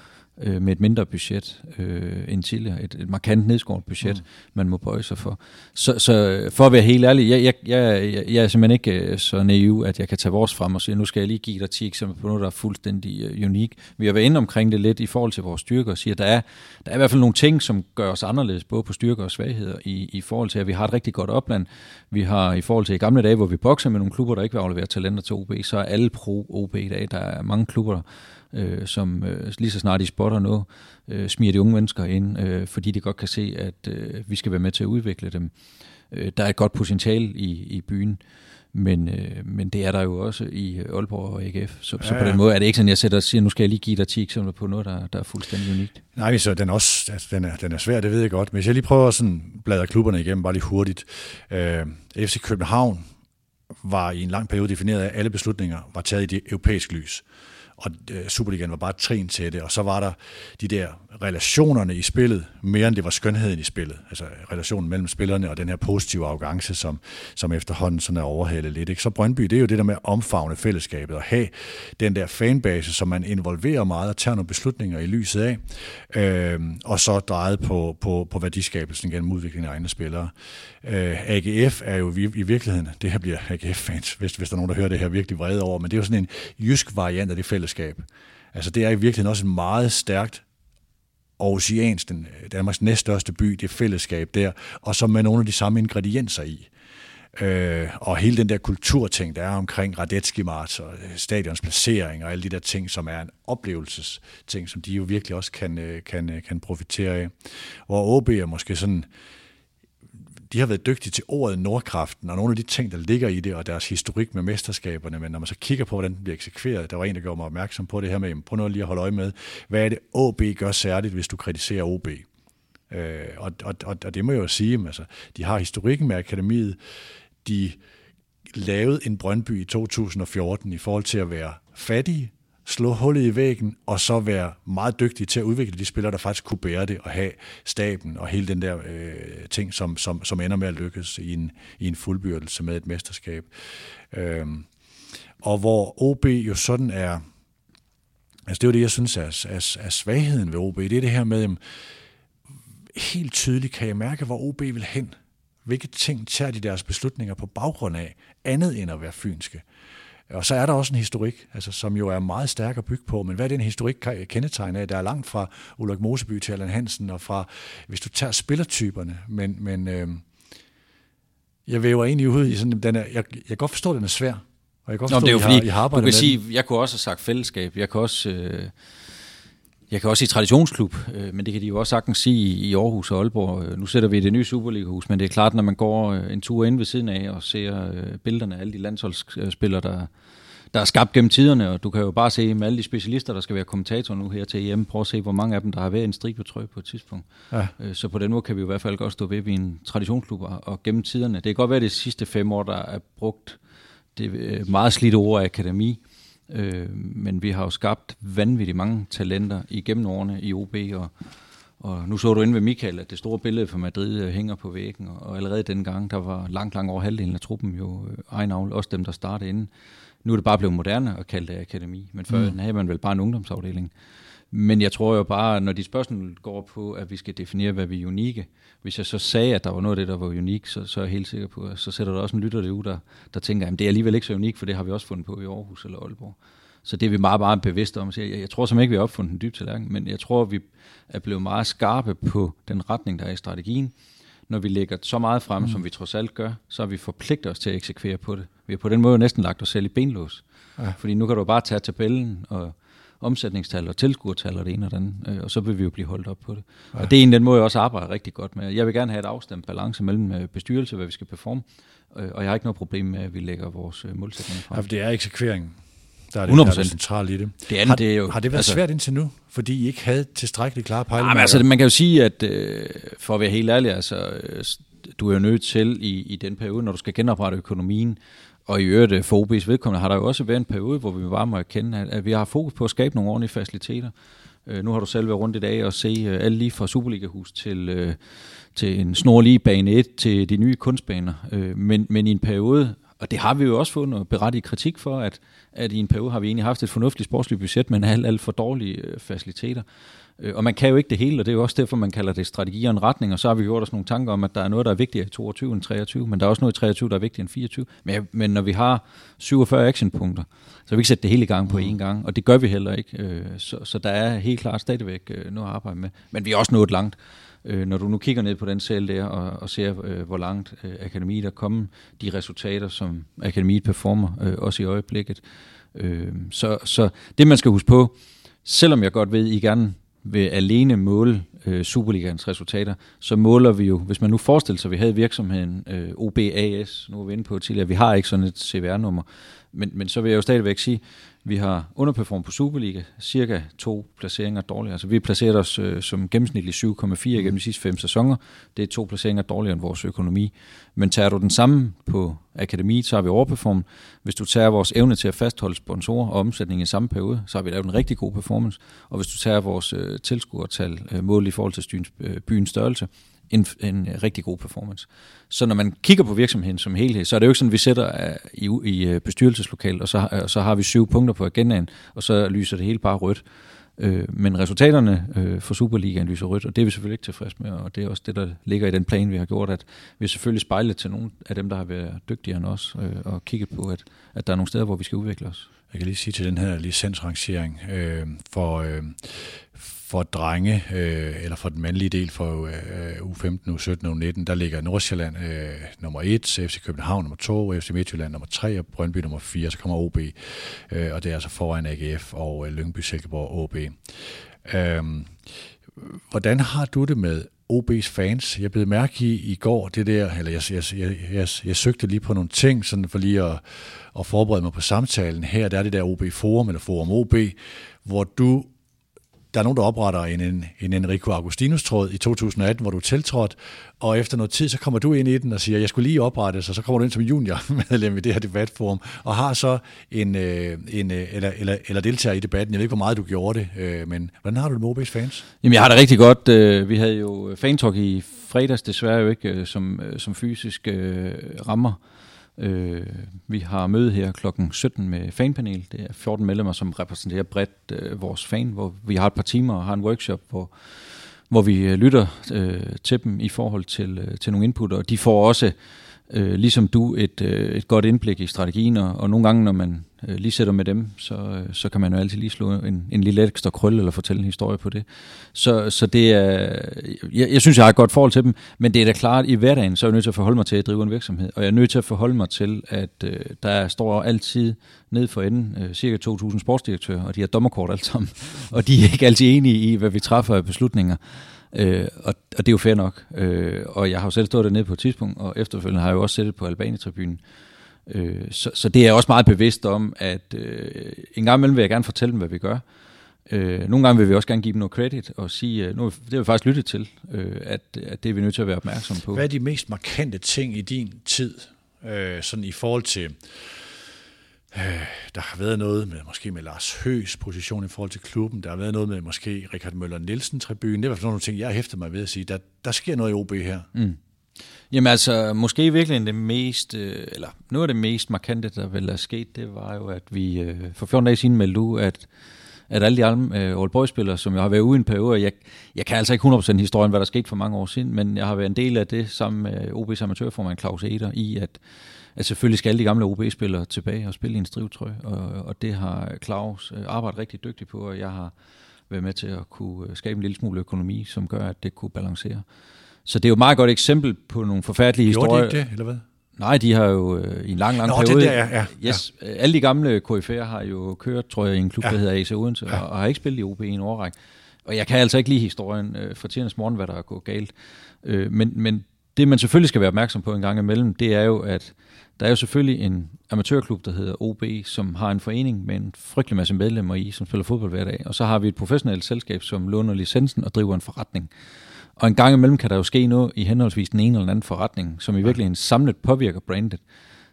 øh, med et mindre budget øh, end tidligere. Et, et markant nedskåret budget, mm. man må bøje sig for. Så, så for at være helt ærlig, jeg, jeg, jeg, jeg er simpelthen ikke øh, så naiv, at jeg kan tage vores frem og sige, nu skal jeg lige give dig 10 eksempler på noget, der er fuldstændig uh, unik. Vi har været inde omkring det lidt i forhold til vores styrker og siger, at der er, der er i hvert fald nogle ting, som gør os anderledes, både på styrker og svagheder, i, i forhold til, at vi har et rigtig godt opland. Vi har i forhold til i gamle dage, hvor vi bokser med nogle klubber, der ikke vil aflevere talenter til OB, så er alle pro-OB i dag. Der er mange klubber, øh, som øh, lige så snart de spotter noget, øh, smiger de unge mennesker ind, øh, fordi de godt kan se, at øh, vi skal være med til at udvikle dem. Øh, der er et godt potentiale i, i byen, men, øh, men det er der jo også i Aalborg og AGF. Så, ja, ja. så på den måde er det ikke sådan, jeg sætter og siger, nu skal jeg lige give dig 10 eksempler på noget, der, der er fuldstændig unikt. Nej, så den også altså, den er, den er svær, det ved jeg godt. Men hvis jeg lige prøver at sådan bladre klubberne igennem, bare lige hurtigt. Øh, FC København var i en lang periode defineret af, at alle beslutninger var taget i det europæiske lys og øh, Superligaen var bare trin til det, og så var der de der relationerne i spillet, mere end det var skønheden i spillet, altså relationen mellem spillerne og den her positive arrogance, som, som efterhånden sådan er overhalet lidt. Ikke? Så Brøndby, det er jo det der med at omfavne fællesskabet og have den der fanbase, som man involverer meget og tager nogle beslutninger i lyset af, øh, og så drejet på, på, på værdiskabelsen gennem udviklingen af egne spillere. Øh, AGF er jo i, i virkeligheden, det her bliver AGF-fans, hvis, hvis der er nogen, der hører det her virkelig vrede over, men det er jo sådan en jysk variant af det fællesskab. Altså det er i virkeligheden også en meget stærkt Aarhusiansk, den, øh, Danmarks næststørste by, det fællesskab der, og så med nogle af de samme ingredienser i. Øh, og hele den der kulturting, der er omkring Radetski Marts og øh, stadions placering og alle de der ting, som er en oplevelsesting, som de jo virkelig også kan, øh, kan, kan profitere af. Hvor OB er måske sådan de har været dygtige til ordet Nordkraften, og nogle af de ting, der ligger i det, og deres historik med mesterskaberne, men når man så kigger på, hvordan den bliver eksekveret, der var en, der gjorde mig opmærksom på det her med, prøv nu lige at holde øje med, hvad er det, OB gør særligt, hvis du kritiserer OB? Øh, og, og, og, og det må jeg jo sige, altså, de har historikken med akademiet, de lavede en Brøndby i 2014 i forhold til at være fattige, slå hullet i væggen, og så være meget dygtig til at udvikle de spillere, der faktisk kunne bære det, og have staben og hele den der øh, ting, som, som, som ender med at lykkes i en, i en fuldbyrdelse med et mesterskab. Øhm, og hvor OB jo sådan er, altså det er jo det, jeg synes er, er, er svagheden ved OB, det er det her med, helt tydeligt kan jeg mærke, hvor OB vil hen. Hvilke ting tager de deres beslutninger på baggrund af, andet end at være fynske. Og så er der også en historik, altså, som jo er meget stærk at bygge på. Men hvad er den historik kendetegn af? Der er langt fra Ulrik Moseby til Allan Hansen, og fra, hvis du tager spillertyperne, men, men øh, jeg væver egentlig ud i sådan, den er, jeg, jeg kan godt forstå, at den er svær. Og jeg kan godt forstå, Nå, det er jo fordi, har, I har du kan sige, den. jeg kunne også have sagt fællesskab. Jeg kan også... Øh, jeg kan også sige traditionsklub, øh, men det kan de jo også sagtens sige i Aarhus og Aalborg. Øh, nu sætter vi det nye Superliga-hus, men det er klart, når man går øh, en tur ind ved siden af og ser billederne af alle de landsholdsspillere, der, der er skabt gennem tiderne, og du kan jo bare se med alle de specialister, der skal være kommentatorer nu her til EM, prøv at se, hvor mange af dem, der har været en stribetrøje på et tidspunkt. Ja. Så på den måde kan vi i hvert fald godt stå ved ved en traditionsklub og gennem tiderne. Det kan godt være, at de sidste fem år, der er brugt det meget slidte ord af akademi, Øh, men vi har jo skabt vanvittigt mange talenter igennem årene i OB, og, og nu så du inde ved Michael, at det store billede for Madrid øh, hænger på væggen, og, og allerede dengang, der var langt, langt over halvdelen af truppen jo øh, egen avl, også dem, der startede inden. Nu er det bare blevet moderne at kalde det akademi, men før mm. havde man vel bare en ungdomsafdeling. Men jeg tror jo bare, når de spørgsmål går på, at vi skal definere, hvad vi er unikke, hvis jeg så sagde, at der var noget af det, der var unik, så, så er jeg helt sikker på, at så sætter der også en lytter derude, der, der tænker, at det er alligevel ikke så unikt, for det har vi også fundet på i Aarhus eller Aalborg. Så det er vi meget, meget bevidste om. Jeg, jeg tror simpelthen ikke, vi har opfundet en dyb tallerken, men jeg tror, vi er blevet meget skarpe på den retning, der er i strategien. når vi lægger så meget frem, mm. som vi trods alt gør, så har vi forpligtet os til at eksekvere på det. Vi har på den måde næsten lagt os selv i benlås. Ja. Fordi nu kan du bare tage tabellen og omsætningstal og tilskuertal og det ene og det andet, øh, og så vil vi jo blive holdt op på det. Ja. Og det er en den måde, jeg også arbejder rigtig godt med. Jeg vil gerne have et afstemt balance mellem øh, bestyrelse, hvad vi skal performe, øh, og jeg har ikke noget problem med, at vi lægger vores målsætninger frem. Ja, for det er eksekveringen. Der er det, 100%. Der er det centralt i det. det, andet, har, det er jo, har det været altså, svært indtil nu, fordi I ikke havde tilstrækkeligt klare pejlemærker? altså, man kan jo sige, at øh, for at være helt ærlig, altså, øh, du er jo nødt til i, i den periode, når du skal genoprette økonomien, og i øvrigt øh, for OB's vedkommende har der jo også været en periode, hvor vi bare må erkende, at, at vi har fokus på at skabe nogle ordentlige faciliteter. Øh, nu har du selv været rundt i dag og se øh, alle lige fra Superliga-hus til, øh, til en snorlige bane 1 til de nye kunstbaner. Øh, men, men i en periode, og det har vi jo også fået noget berettiget kritik for, at, at i en periode har vi egentlig haft et fornuftigt sportsligt budget, men alt, alt for dårlige øh, faciliteter. Øh, og man kan jo ikke det hele, og det er jo også derfor, man kalder det strategi og en retning, og så har vi gjort os nogle tanker om, at der er noget, der er vigtigere i 22 end 23, men der er også noget i 23, der er vigtigere end 24. Men, men når vi har 47 actionpunkter, så vi ikke sætte det hele i gang på én gang, og det gør vi heller ikke. Øh, så, så der er helt klart stadigvæk noget at arbejde med. Men vi er også nået langt. Når du nu kigger ned på den selv der og, og ser, hvor langt akademiet er kommet, de resultater, som akademiet performer, også i øjeblikket. Så, så det, man skal huske på, selvom jeg godt ved, I gerne vil alene måle øh, Superligans resultater, så måler vi jo, hvis man nu forestiller sig, at vi havde virksomheden øh, OBAS, nu er vi inde på tidligere, vi har ikke sådan et CVR-nummer, men, men så vil jeg jo stadigvæk sige, vi har underperformet på Superliga, cirka to placeringer dårligere. Altså vi har placeret os øh, som gennemsnitlig 7,4 gennem de sidste fem sæsoner. Det er to placeringer dårligere end vores økonomi. Men tager du den samme på akademiet, så har vi overperformet. Hvis du tager vores evne til at fastholde sponsorer og omsætning i samme periode, så har vi lavet en rigtig god performance. Og hvis du tager vores øh, tilskuertal øh, mål i forhold til styens, øh, byens størrelse, en, en rigtig god performance. Så når man kigger på virksomheden som helhed, så er det jo ikke sådan, at vi sætter øh, i, i øh, bestyrelseslokalet, og så, og så har vi syv punkter på agendaen, og så lyser det hele bare rødt. Øh, men resultaterne øh, for Superligaen lyser rødt, og det er vi selvfølgelig ikke tilfredse med, og det er også det, der ligger i den plan, vi har gjort, at vi selvfølgelig spejlet til nogle af dem, der har været dygtigere end os, øh, og kigget på, at, at der er nogle steder, hvor vi skal udvikle os. Jeg kan lige sige til den her licensrangering, øh, for, øh, for drenge, øh, eller for den mandlige del for øh, U15, U17 og U19, der ligger Nordsjælland øh, nummer 1, FC København nummer 2, FC Midtjylland nummer 3 og Brøndby nummer 4, så kommer OB, øh, og det er altså foran AGF og øh, Lyngby Silkeborg OB. Øh, hvordan har du det med OB's fans. Jeg blev mærke i i går det der, eller jeg, jeg, jeg, jeg, jeg søgte lige på nogle ting, sådan for lige at, at forberede mig på samtalen. Her der er det der OB Forum, eller Forum OB, hvor du der er nogen, der opretter en, en, en Enrico Agustinus-tråd i 2018, hvor du tiltrådte, og efter noget tid, så kommer du ind i den og siger, jeg skulle lige oprette og så kommer du ind som junior-medlem *laughs* i det her debatforum, og har så en, øh, en øh, eller, eller, eller deltager i debatten. Jeg ved ikke, hvor meget du gjorde det, øh, men hvordan har du det med OB's fans? Jamen, jeg har det rigtig godt. Øh, vi havde jo øh, fantalk i fredags, desværre jo ikke øh, som, som fysisk rammer. Øh, vi har møde her klokken 17 med fanpanel. Det er 14 medlemmer, som repræsenterer bredt øh, vores fan, hvor vi har et par timer og har en workshop, hvor, hvor vi øh, lytter øh, til dem i forhold til, øh, til nogle input, og de får også øh, ligesom du, et, øh, et godt indblik i strategien, og, og nogle gange, når man øh, lige sætter med dem, så, øh, så kan man jo altid lige slå en, en lille ekstra krølle, eller fortælle en historie på det. Så, så det er, jeg, jeg synes, jeg har et godt forhold til dem, men det er da klart, i hverdagen, så er jeg nødt til at forholde mig til at drive en virksomhed, og jeg er nødt til at forholde mig til, at øh, der står altid ned for enden øh, cirka 2.000 sportsdirektører, og de har dommerkort alt sammen, *laughs* og de er ikke altid enige i, hvad vi træffer af beslutninger. Øh, og, og det er jo fair nok. Øh, og jeg har jo selv stået dernede på et tidspunkt, og efterfølgende har jeg jo også siddet på Albanitribunen, tribunen Øh, så, så det er jeg også meget bevidst om, at øh, en gang imellem vil jeg gerne fortælle dem, hvad vi gør. Øh, nogle gange vil vi også gerne give dem noget credit og sige, øh, nu, det har vi faktisk lyttet til, øh, at, at det er vi nødt til at være opmærksom på. Hvad er de mest markante ting i din tid, øh, sådan i forhold til Øh, der har været noget med måske med Lars Høs position i forhold til klubben. Der har været noget med måske Richard Møller Nielsen tribunen. Det var nogle ting, jeg hæfter mig ved at sige. Der, der sker noget i OB her. Mm. Jamen altså, måske virkelig det mest, øh, eller noget af det mest markante, der vel er sket, det var jo, at vi øh, for 14 dage siden meldte ud, at at alle de andre øh, Old Boys-spillere, som jeg har været ude i en periode, jeg, jeg kan altså ikke 100% historien, hvad der skete for mange år siden, men jeg har været en del af det sammen med OB's amatørformand Claus Eder i, at at selvfølgelig skal alle de gamle OB-spillere tilbage og spille i en strivtrøje, og, og det har Claus arbejdet rigtig dygtigt på, og jeg har været med til at kunne skabe en lille smule økonomi, som gør, at det kunne balancere så det er jo et meget godt eksempel på nogle forfærdelige Gjorde historier. de ikke det, eller hvad? Nej, de har jo øh, i en lang, lang Nå, periode... den der, ja, ja, yes, ja. Alle de gamle KF'er har jo kørt, tror jeg, i en klub, Ja. der hedder AC Odense, Ja. ja. og har ikke spillet i OB i en årrække. Og jeg kan altså ikke lide historien øh, fra tidernes morgen, hvad der er gået galt. Øh, men, men det, man selvfølgelig skal være opmærksom på en gang imellem, det er jo, at der er jo selvfølgelig en amatørklub, der hedder OB, som har en forening med en frygtelig masse medlemmer i, som spiller fodbold hver dag. Og så har vi et professionelt selskab, som låner licensen og driver en forretning. Og en gang imellem kan der jo ske noget i henholdsvis den ene eller anden forretning, som i virkeligheden samlet påvirker brandet.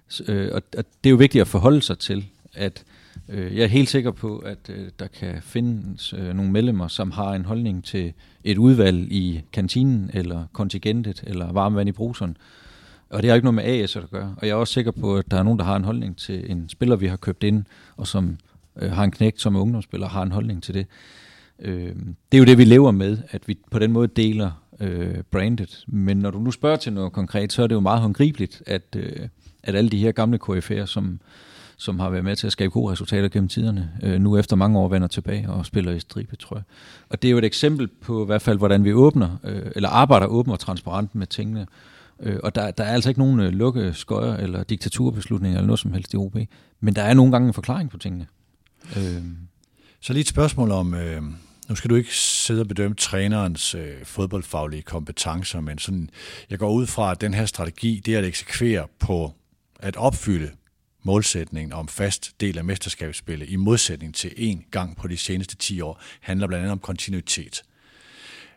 Så, øh, og, og det er jo vigtigt at forholde sig til, at øh, jeg er helt sikker på, at øh, der kan findes øh, nogle medlemmer, som har en holdning til et udvalg i kantinen, eller kontingentet, eller varmevand i bruseren. Og det har ikke noget med AS at gøre. Og jeg er også sikker på, at der er nogen, der har en holdning til en spiller, vi har købt ind, og som øh, har en knægt som er ungdomsspiller, har en holdning til det. Øh, det er jo det, vi lever med, at vi på den måde deler øh, brandet. Men når du nu spørger til noget konkret, så er det jo meget håndgribeligt, at, øh, at alle de her gamle KF'er, som, som har været med til at skabe gode resultater gennem tiderne, øh, nu efter mange år vender tilbage og spiller i stribe, tror jeg. Og det er jo et eksempel på i hvert fald, hvordan vi åbner, øh, eller arbejder åbent og transparent med tingene. Øh, og der, der er altså ikke nogen øh, lukke skøjer eller diktaturbeslutninger eller noget som helst i OB. Men der er nogle gange en forklaring på tingene. Øh, Så lige et spørgsmål om, øh, nu skal du ikke sidde og bedømme trænerens øh, fodboldfaglige kompetencer, men sådan, jeg går ud fra, at den her strategi, det er at eksekvere på at opfylde målsætningen om fast del af mesterskabsspillet, i modsætning til en gang på de seneste 10 år, handler blandt andet om kontinuitet.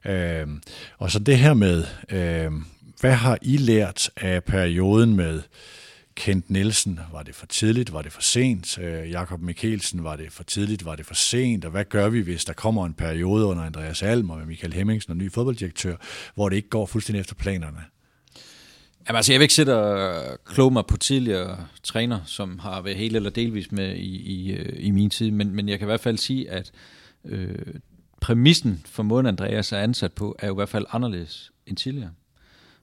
Øh, og så det her med, øh, hvad har I lært af perioden med Kent Nielsen, var det for tidligt, var det for sent? Øh, Jakob Mikkelsen, var det for tidligt, var det for sent? Og hvad gør vi, hvis der kommer en periode under Andreas Alm og Michael Hemmingsen og ny fodbolddirektør, hvor det ikke går fuldstændig efter planerne? Jamen, altså, jeg vil ikke sætte og kloge mig på tidligere træner, som har været helt eller delvis med i, i, øh, i min tid, men, men jeg kan i hvert fald sige, at øh, præmissen for måden Andreas er ansat på, er jo i hvert fald anderledes end tidligere.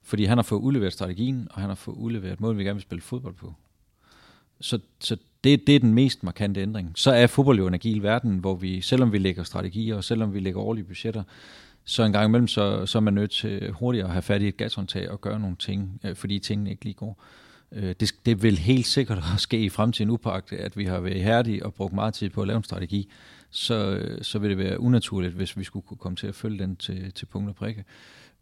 Fordi han har fået udleveret strategien, og han har fået udleveret måden, vi gerne vil spille fodbold på. Så, så det, det er den mest markante ændring. Så er fodbold jo en agil verden, hvor vi, selvom vi lægger strategier, og selvom vi lægger årlige budgetter, så en gang imellem, så, så er man nødt til hurtigere at have fat i et gashåndtag og gøre nogle ting, øh, fordi tingene ikke lige går. Øh, det, det vil helt sikkert også ske i fremtiden upagt, at vi har været ihærdige og brugt meget tid på at lave en strategi, så, øh, så vil det være unaturligt, hvis vi skulle kunne komme til at følge den til, til punkt og prikke.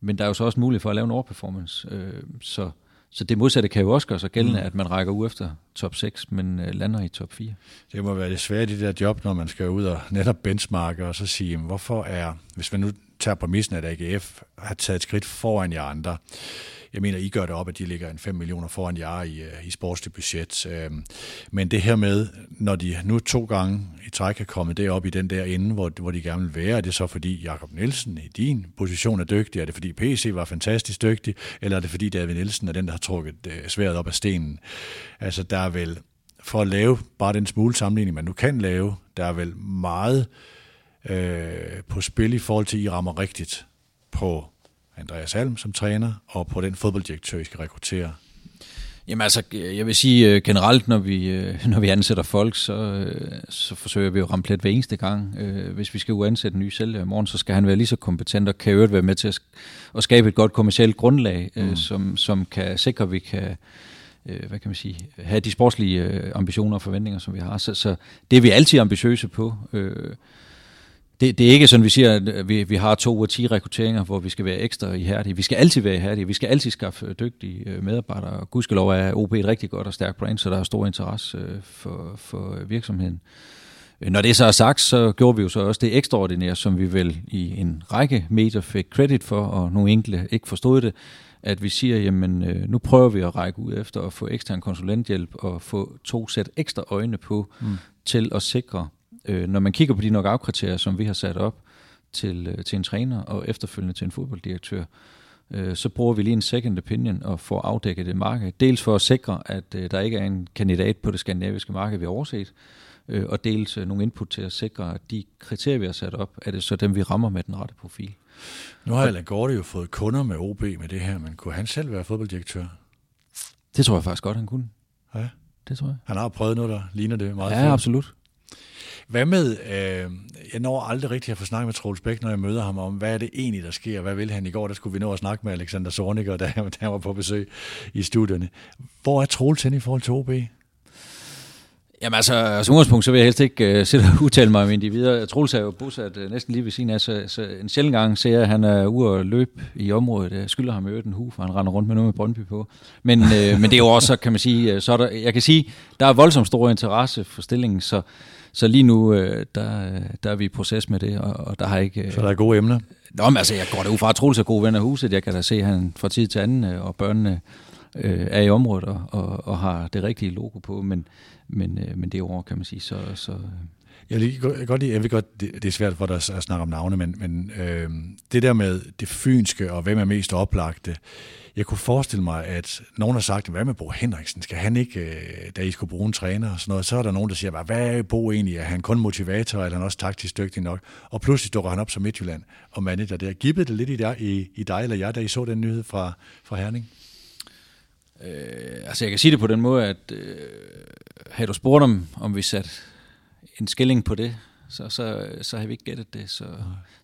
Men der er jo så også mulighed for at lave en overperformance, øh, så, så det modsatte kan jo også gøre sig gældende, mm. at man rækker ud efter top 6, men øh, lander i top 4. Det må være det svære i det der job, når man skal ud og netop benchmarke og så sige, hvorfor er, hvis man nu tager præmissen, at AGF har taget et skridt foran jer andre, jeg mener, I gør det op, at de ligger en 5 millioner foran jer i, øh, i sportsligt budget. Øhm, men det her med, når de nu to gange i træk er kommet derop i den der ende, hvor, hvor de gerne vil være, er det så fordi Jakob Nielsen i din position er dygtig? Er det fordi PC var fantastisk dygtig? Eller er det fordi David Nielsen er den, der har trukket øh, sværet op af stenen? Altså, der er vel, for at lave bare den smule sammenligning, man nu kan lave, der er vel meget øh, på spil i forhold til, at I rammer rigtigt på Andreas Alm som træner, og på den fodbolddirektør, I skal rekruttere. Jamen altså, jeg vil sige øh, generelt, når vi, øh, *laughs* når vi ansætter folk, så, øh, så forsøger vi at ramme plet hver eneste gang. Øh, Hvis vi skal uansætte en ny sælger i morgen, så skal han være lige så kompetent og kan øvrigt være med til at, at skabe et godt kommercielt grundlag, øh, Mm. som, som kan sikre, at vi kan øh, hvad kan man sige, have de sportslige øh, ambitioner og forventninger, som vi har. Så, så det er vi altid ambitiøse på. Øh, det, det er ikke sådan, vi siger, at vi, vi har to ud af 10 rekrutteringer, hvor vi skal være ekstra ihærdige. Vi skal altid være ihærdige. Vi skal altid skaffe dygtige øh, medarbejdere. Og gudskelov er OB et rigtig godt og stærkt brand, så der er stor interesse øh, for, for virksomheden. Øh, Når det så er sagt, så gjorde vi jo så også det ekstraordinære, som vi vel i en række medier fik credit for, og nogle enkelte ikke forstod det, at vi siger, jamen øh, nu prøver vi at række ud efter at få ekstern konsulenthjælp og få to sæt ekstra øjne på mm. til at sikre, øh, når man kigger på de knock-out-kriterier, som vi har sat op til, øh, til en træner og efterfølgende til en fodbolddirektør, øh, så bruger vi lige en second opinion og får afdækket det marked. Dels for at sikre, at øh, der ikke er en kandidat på det skandinaviske marked, vi har overset, øh, og dels øh, nogle input til at sikre, at de kriterier, vi har sat op, er det så dem, vi rammer med den rette profil. Nu har Allan Gorte jo fået kunder med OB med det her, men kunne han selv være fodbolddirektør? Det tror jeg faktisk godt, han kunne. Ja. Det tror jeg. Han har prøvet noget, der ligner det meget. Ja, absolut. Hvad med, øh, jeg når aldrig rigtig at få snakket med Troels Bæk, når jeg møder ham om, hvad er det egentlig, der sker? Hvad vil han i går? Der skulle vi nå at snakke med Alexander Zorniger, *laughs* der, der var på besøg i studierne. Hvor er Troels hen i forhold til OB? Jamen altså, som udgangspunkt, så vil jeg helst ikke uh, sidde og udtale mig om individer. Troels er jo bosat uh, næsten lige ved siden af, så, så en sjældent gang ser jeg, at han er ude og løb i området. Jeg skylder ham jo en hu, for han render rundt med noget med Brøndby på. Men, uh, *laughs* men det er jo også, kan man sige, så der, jeg kan sige, der er voldsomt stor interesse for stillingen, så, så lige nu, uh, der, der er vi i proces med det, og, og der har ikke... Uh, så der er gode emner? Nå, men altså, jeg går da ud fra, at Troels er gode venner af huset. Jeg kan da se, at han fra tid til anden, og børnene øh, er i området og, og, og har det rigtige logo på, men, men, øh, men det år, kan man sige, så... så jeg, lige, godt lide, jeg ved godt, det, det er svært for dig at snakke om navne, men, men øh, det der med det fynske og hvem er mest oplagte, jeg kunne forestille mig, at nogen har sagt, hvad med Bo Henriksen? Skal han ikke, øh, da I skulle bruge en træner og sådan noget, så er der nogen, der siger, hvad er Bo egentlig? Er han kun motivator, eller er han også taktisk dygtig nok? Og pludselig dukker han op som Midtjylland og manager der. Gibbede det lidt i, der, i, i dig eller jeg, da I så den nyhed fra, fra Herning? Øh, altså jeg kan sige det på den måde, at øh, havde du spurgt om, om vi satte en skilling på det, så, så, så har vi ikke gættet det. Så,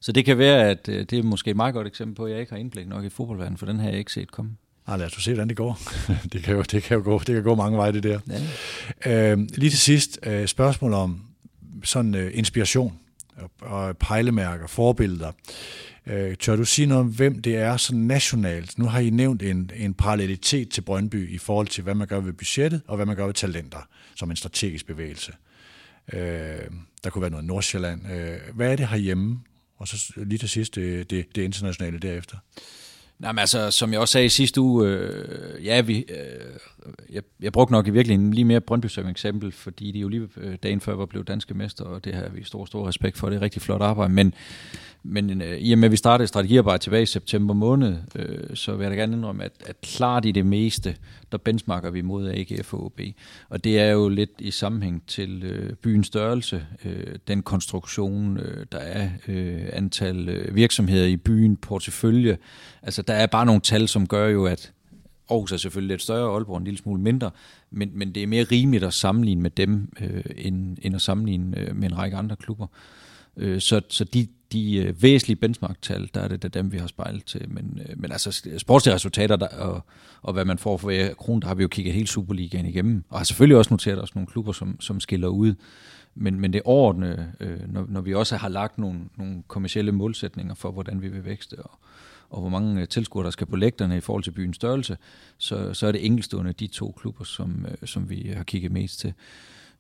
så det kan være, at øh, det er måske et meget godt eksempel på, at jeg ikke har indblik nok i fodboldverdenen, for den har jeg ikke set komme. Nej, lad os se, hvordan det går. *laughs* det, kan jo, det, kan jo gå, det kan gå mange veje, det der. Ja. Øh, lige til sidst, øh, spørgsmål om sådan øh, inspiration og pejlemærker, forbilleder. Øh, tør du sige noget om, hvem det er så nationalt? Nu har I nævnt en, en parallelitet til Brøndby i forhold til, hvad man gør ved budgettet og hvad man gør ved talenter, som en strategisk bevægelse. Øh, der kunne være noget Nordsjælland. Øh, hvad er det herhjemme? Og så lige til sidst det, det, det internationale derefter. Nej, men altså, som jeg også sagde i sidste uge, øh, ja, vi, øh, jeg, jeg brugte nok i virkeligheden lige mere Brøndby som eksempel, fordi de jo lige øh, dagen før var blevet danske mester, og det har vi stor, stor respekt for. Det er rigtig flot arbejde, men, men øh, i og med, at vi startede strategiarbejde tilbage i september måned, øh, så vil jeg da gerne indrømme, at, at klart i det meste, der benchmarker vi mod AGF og OB. Og det er jo lidt i sammenhæng til øh, byens størrelse, øh, den konstruktion, øh, der er, øh, antal øh, virksomheder i byen, portefølje. Altså der er bare nogle tal, som gør jo, at Aarhus er selvfølgelig lidt større, og Aalborg en lille smule mindre, men, men det er mere rimeligt at sammenligne med dem, øh, end, end at sammenligne øh, med en række andre klubber. Øh, så, så de, de øh, væsentlige benchmark-tal, der er det, der dem, vi har spejlet til. Men, øh, men altså sportslige resultater der, og, og hvad man får for hver krone, der har vi jo kigget hele Superligaen igennem. Og har selvfølgelig også noteret os nogle klubber, som, som skiller ud. Men, men det overordnede, øh, når, når vi også har lagt nogle, nogle kommersielle målsætninger for, hvordan vi vil vækste, og, og hvor mange øh, tilskuere der skal på lægterne i forhold til byens størrelse, så, så er det enkeltstående de to klubber, som, øh, som vi øh, har kigget mest til.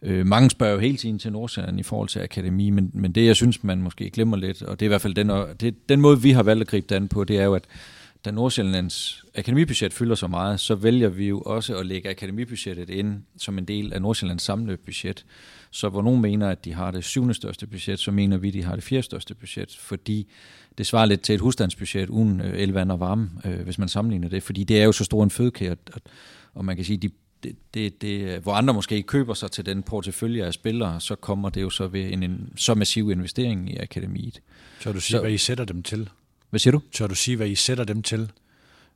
Øh, mange spørger jo hele tiden til Nordsjælland i forhold til akademi, men, men det jeg synes, man måske glemmer lidt, og det er i hvert fald den, det, den måde, vi har valgt at gribe det an på, det er jo, at da Nordsjællands akademibudget fylder så meget, så vælger vi jo også at lægge akademibudgettet ind som en del af Nordsjællands samlede budget. Så hvor nogen mener, at de har det syvende største budget, så mener vi, at de har det fjerde største budget, fordi det svarer lidt til et husstandsbudget uden øh, el, vand og varme, øh, hvis man sammenligner det, fordi det er jo så stor en fødekære, og, og man kan sige, de det, det, det, hvor andre måske køber sig til den portefølje af spillere, så kommer det jo så ved en, en så massiv investering i akademiet. Så du sige, så, hvad I sætter dem til? Hvad siger du? Så du sige, hvad I sætter dem til?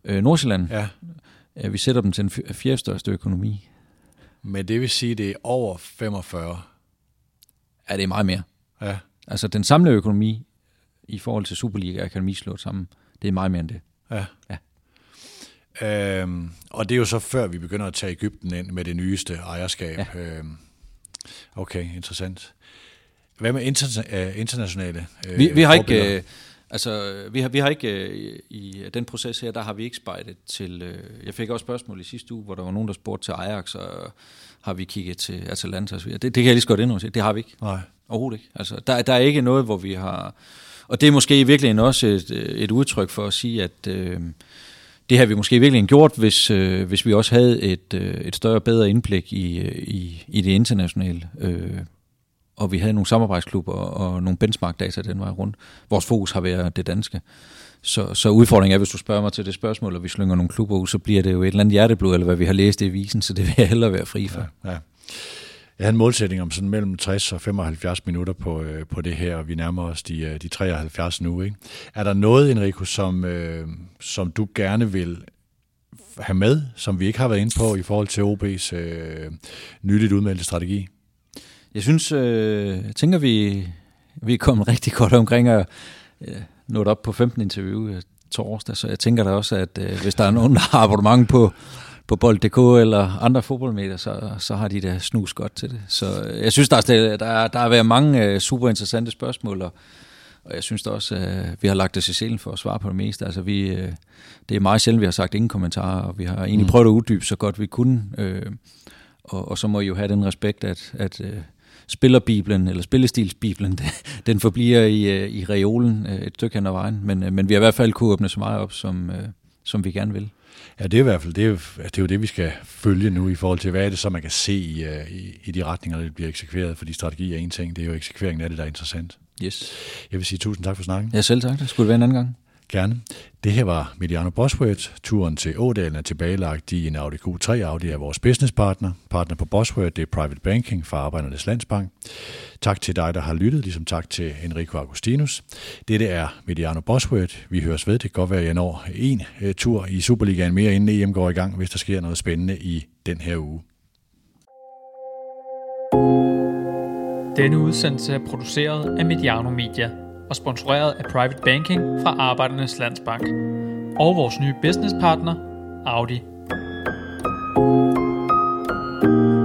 Øh, Nordsjælland? Ja. ja. vi sætter dem til en fjerde største økonomi. Men det vil sige, det er over 45? Ja, det er meget mere. Ja. Altså den samlede økonomi i forhold til Superliga og Akademi slået sammen, det er meget mere end det. Ja. ja. Øhm, og det er jo så før vi begynder at tage Ægypten ind med det nyeste ejerskab. Ja. Øhm, okay, interessant. Hvad med interna- uh, internationale øh, vi, vi har ikke... Øh, altså, vi har, vi har ikke øh, i den proces her, der har vi ikke spejlet til... Øh, jeg fik også spørgsmål i sidste uge, hvor der var nogen, der spurgte til Ajax, og har vi kigget til Atalanta Det, det kan jeg lige så godt indrømme Det har vi ikke. Nej. Overhovedet ikke. Altså, der, der er ikke noget, hvor vi har... Og det er måske i virkeligheden også et, et udtryk for at sige, at... Øh, det har vi måske virkelig gjort, hvis, øh, hvis vi også havde et, øh, et større bedre indblik i, øh, i, i det internationale, øh, og vi havde nogle samarbejdsklubber og nogle benchmark-data den vej rundt. Vores fokus har været det danske. Så, så udfordringen er, hvis du spørger mig til det spørgsmål, og vi slynger nogle klubber ud, så bliver det jo et eller andet hjerteblod, eller hvad vi har læst i visen, så det vil jeg hellere være fri for. Ja, ja. Jeg havde en målsætning om sådan mellem 60 og 75 minutter på, øh, på det her, og vi nærmer os de, øh, de 73 nu. Ikke? Er der noget, Enrico, som, øh, som du gerne vil have med, som vi ikke har været inde på i forhold til OB's øh, nyligt udmeldte strategi? Jeg synes, øh, jeg tænker, vi, vi er kommet rigtig godt omkring at øh, nå op på 15 interview øh, torsdag, så jeg tænker da også, at øh, hvis der er nogen, der har abonnement på, på bold.dk eller andre fodboldmedier, så, så har de da snus godt til det. Så øh, jeg synes, der er, der er, der er været mange øh, super interessante spørgsmål, og, og jeg synes da også, øh, vi har lagt os i selen for at svare på det meste. Altså, vi, øh, det er meget sjældent, vi har sagt ingen kommentarer, og vi har egentlig mm. prøvet at uddybe så godt vi kunne. Øh, og, og så må I jo have den respekt, at, at øh, spillerbiblen, eller spillestilsbiblen, *laughs* den forbliver i, øh, i reolen øh, et stykke hen ad vejen. Men, øh, men vi har i hvert fald kunne åbne så meget op, som, som vi gerne vil. Ja, det er i hvert fald det er, det er jo det, vi skal følge nu i forhold til, hvad er det så, man kan se i, i, i de retninger, der bliver eksekveret, fordi strategi er en ting, det er jo eksekveringen af det, der er interessant. Yes. Jeg vil sige tusind tak for snakken. Ja, selv tak. Det skulle det være en anden gang. Gerne. Det her var Mediano Bosworth. Turen til Ådalen er tilbagelagt i en Audi Q3. Audi er vores businesspartner. Partner på Bosworth, det er Private Banking fra Arbejdernes Landsbank. Tak til dig, der har lyttet, ligesom tak til Enrico Agustinus. Dette er Mediano Bosworth. Vi høres ved. Det kan godt være, at jeg når en øh, tur i Superligaen mere, inden EM går i gang, hvis der sker noget spændende i den her uge. Denne udsendelse er produceret af Mediano Media og sponsoreret af Private Banking fra Arbejdernes Landsbank og vores nye businesspartner, Audi. thank you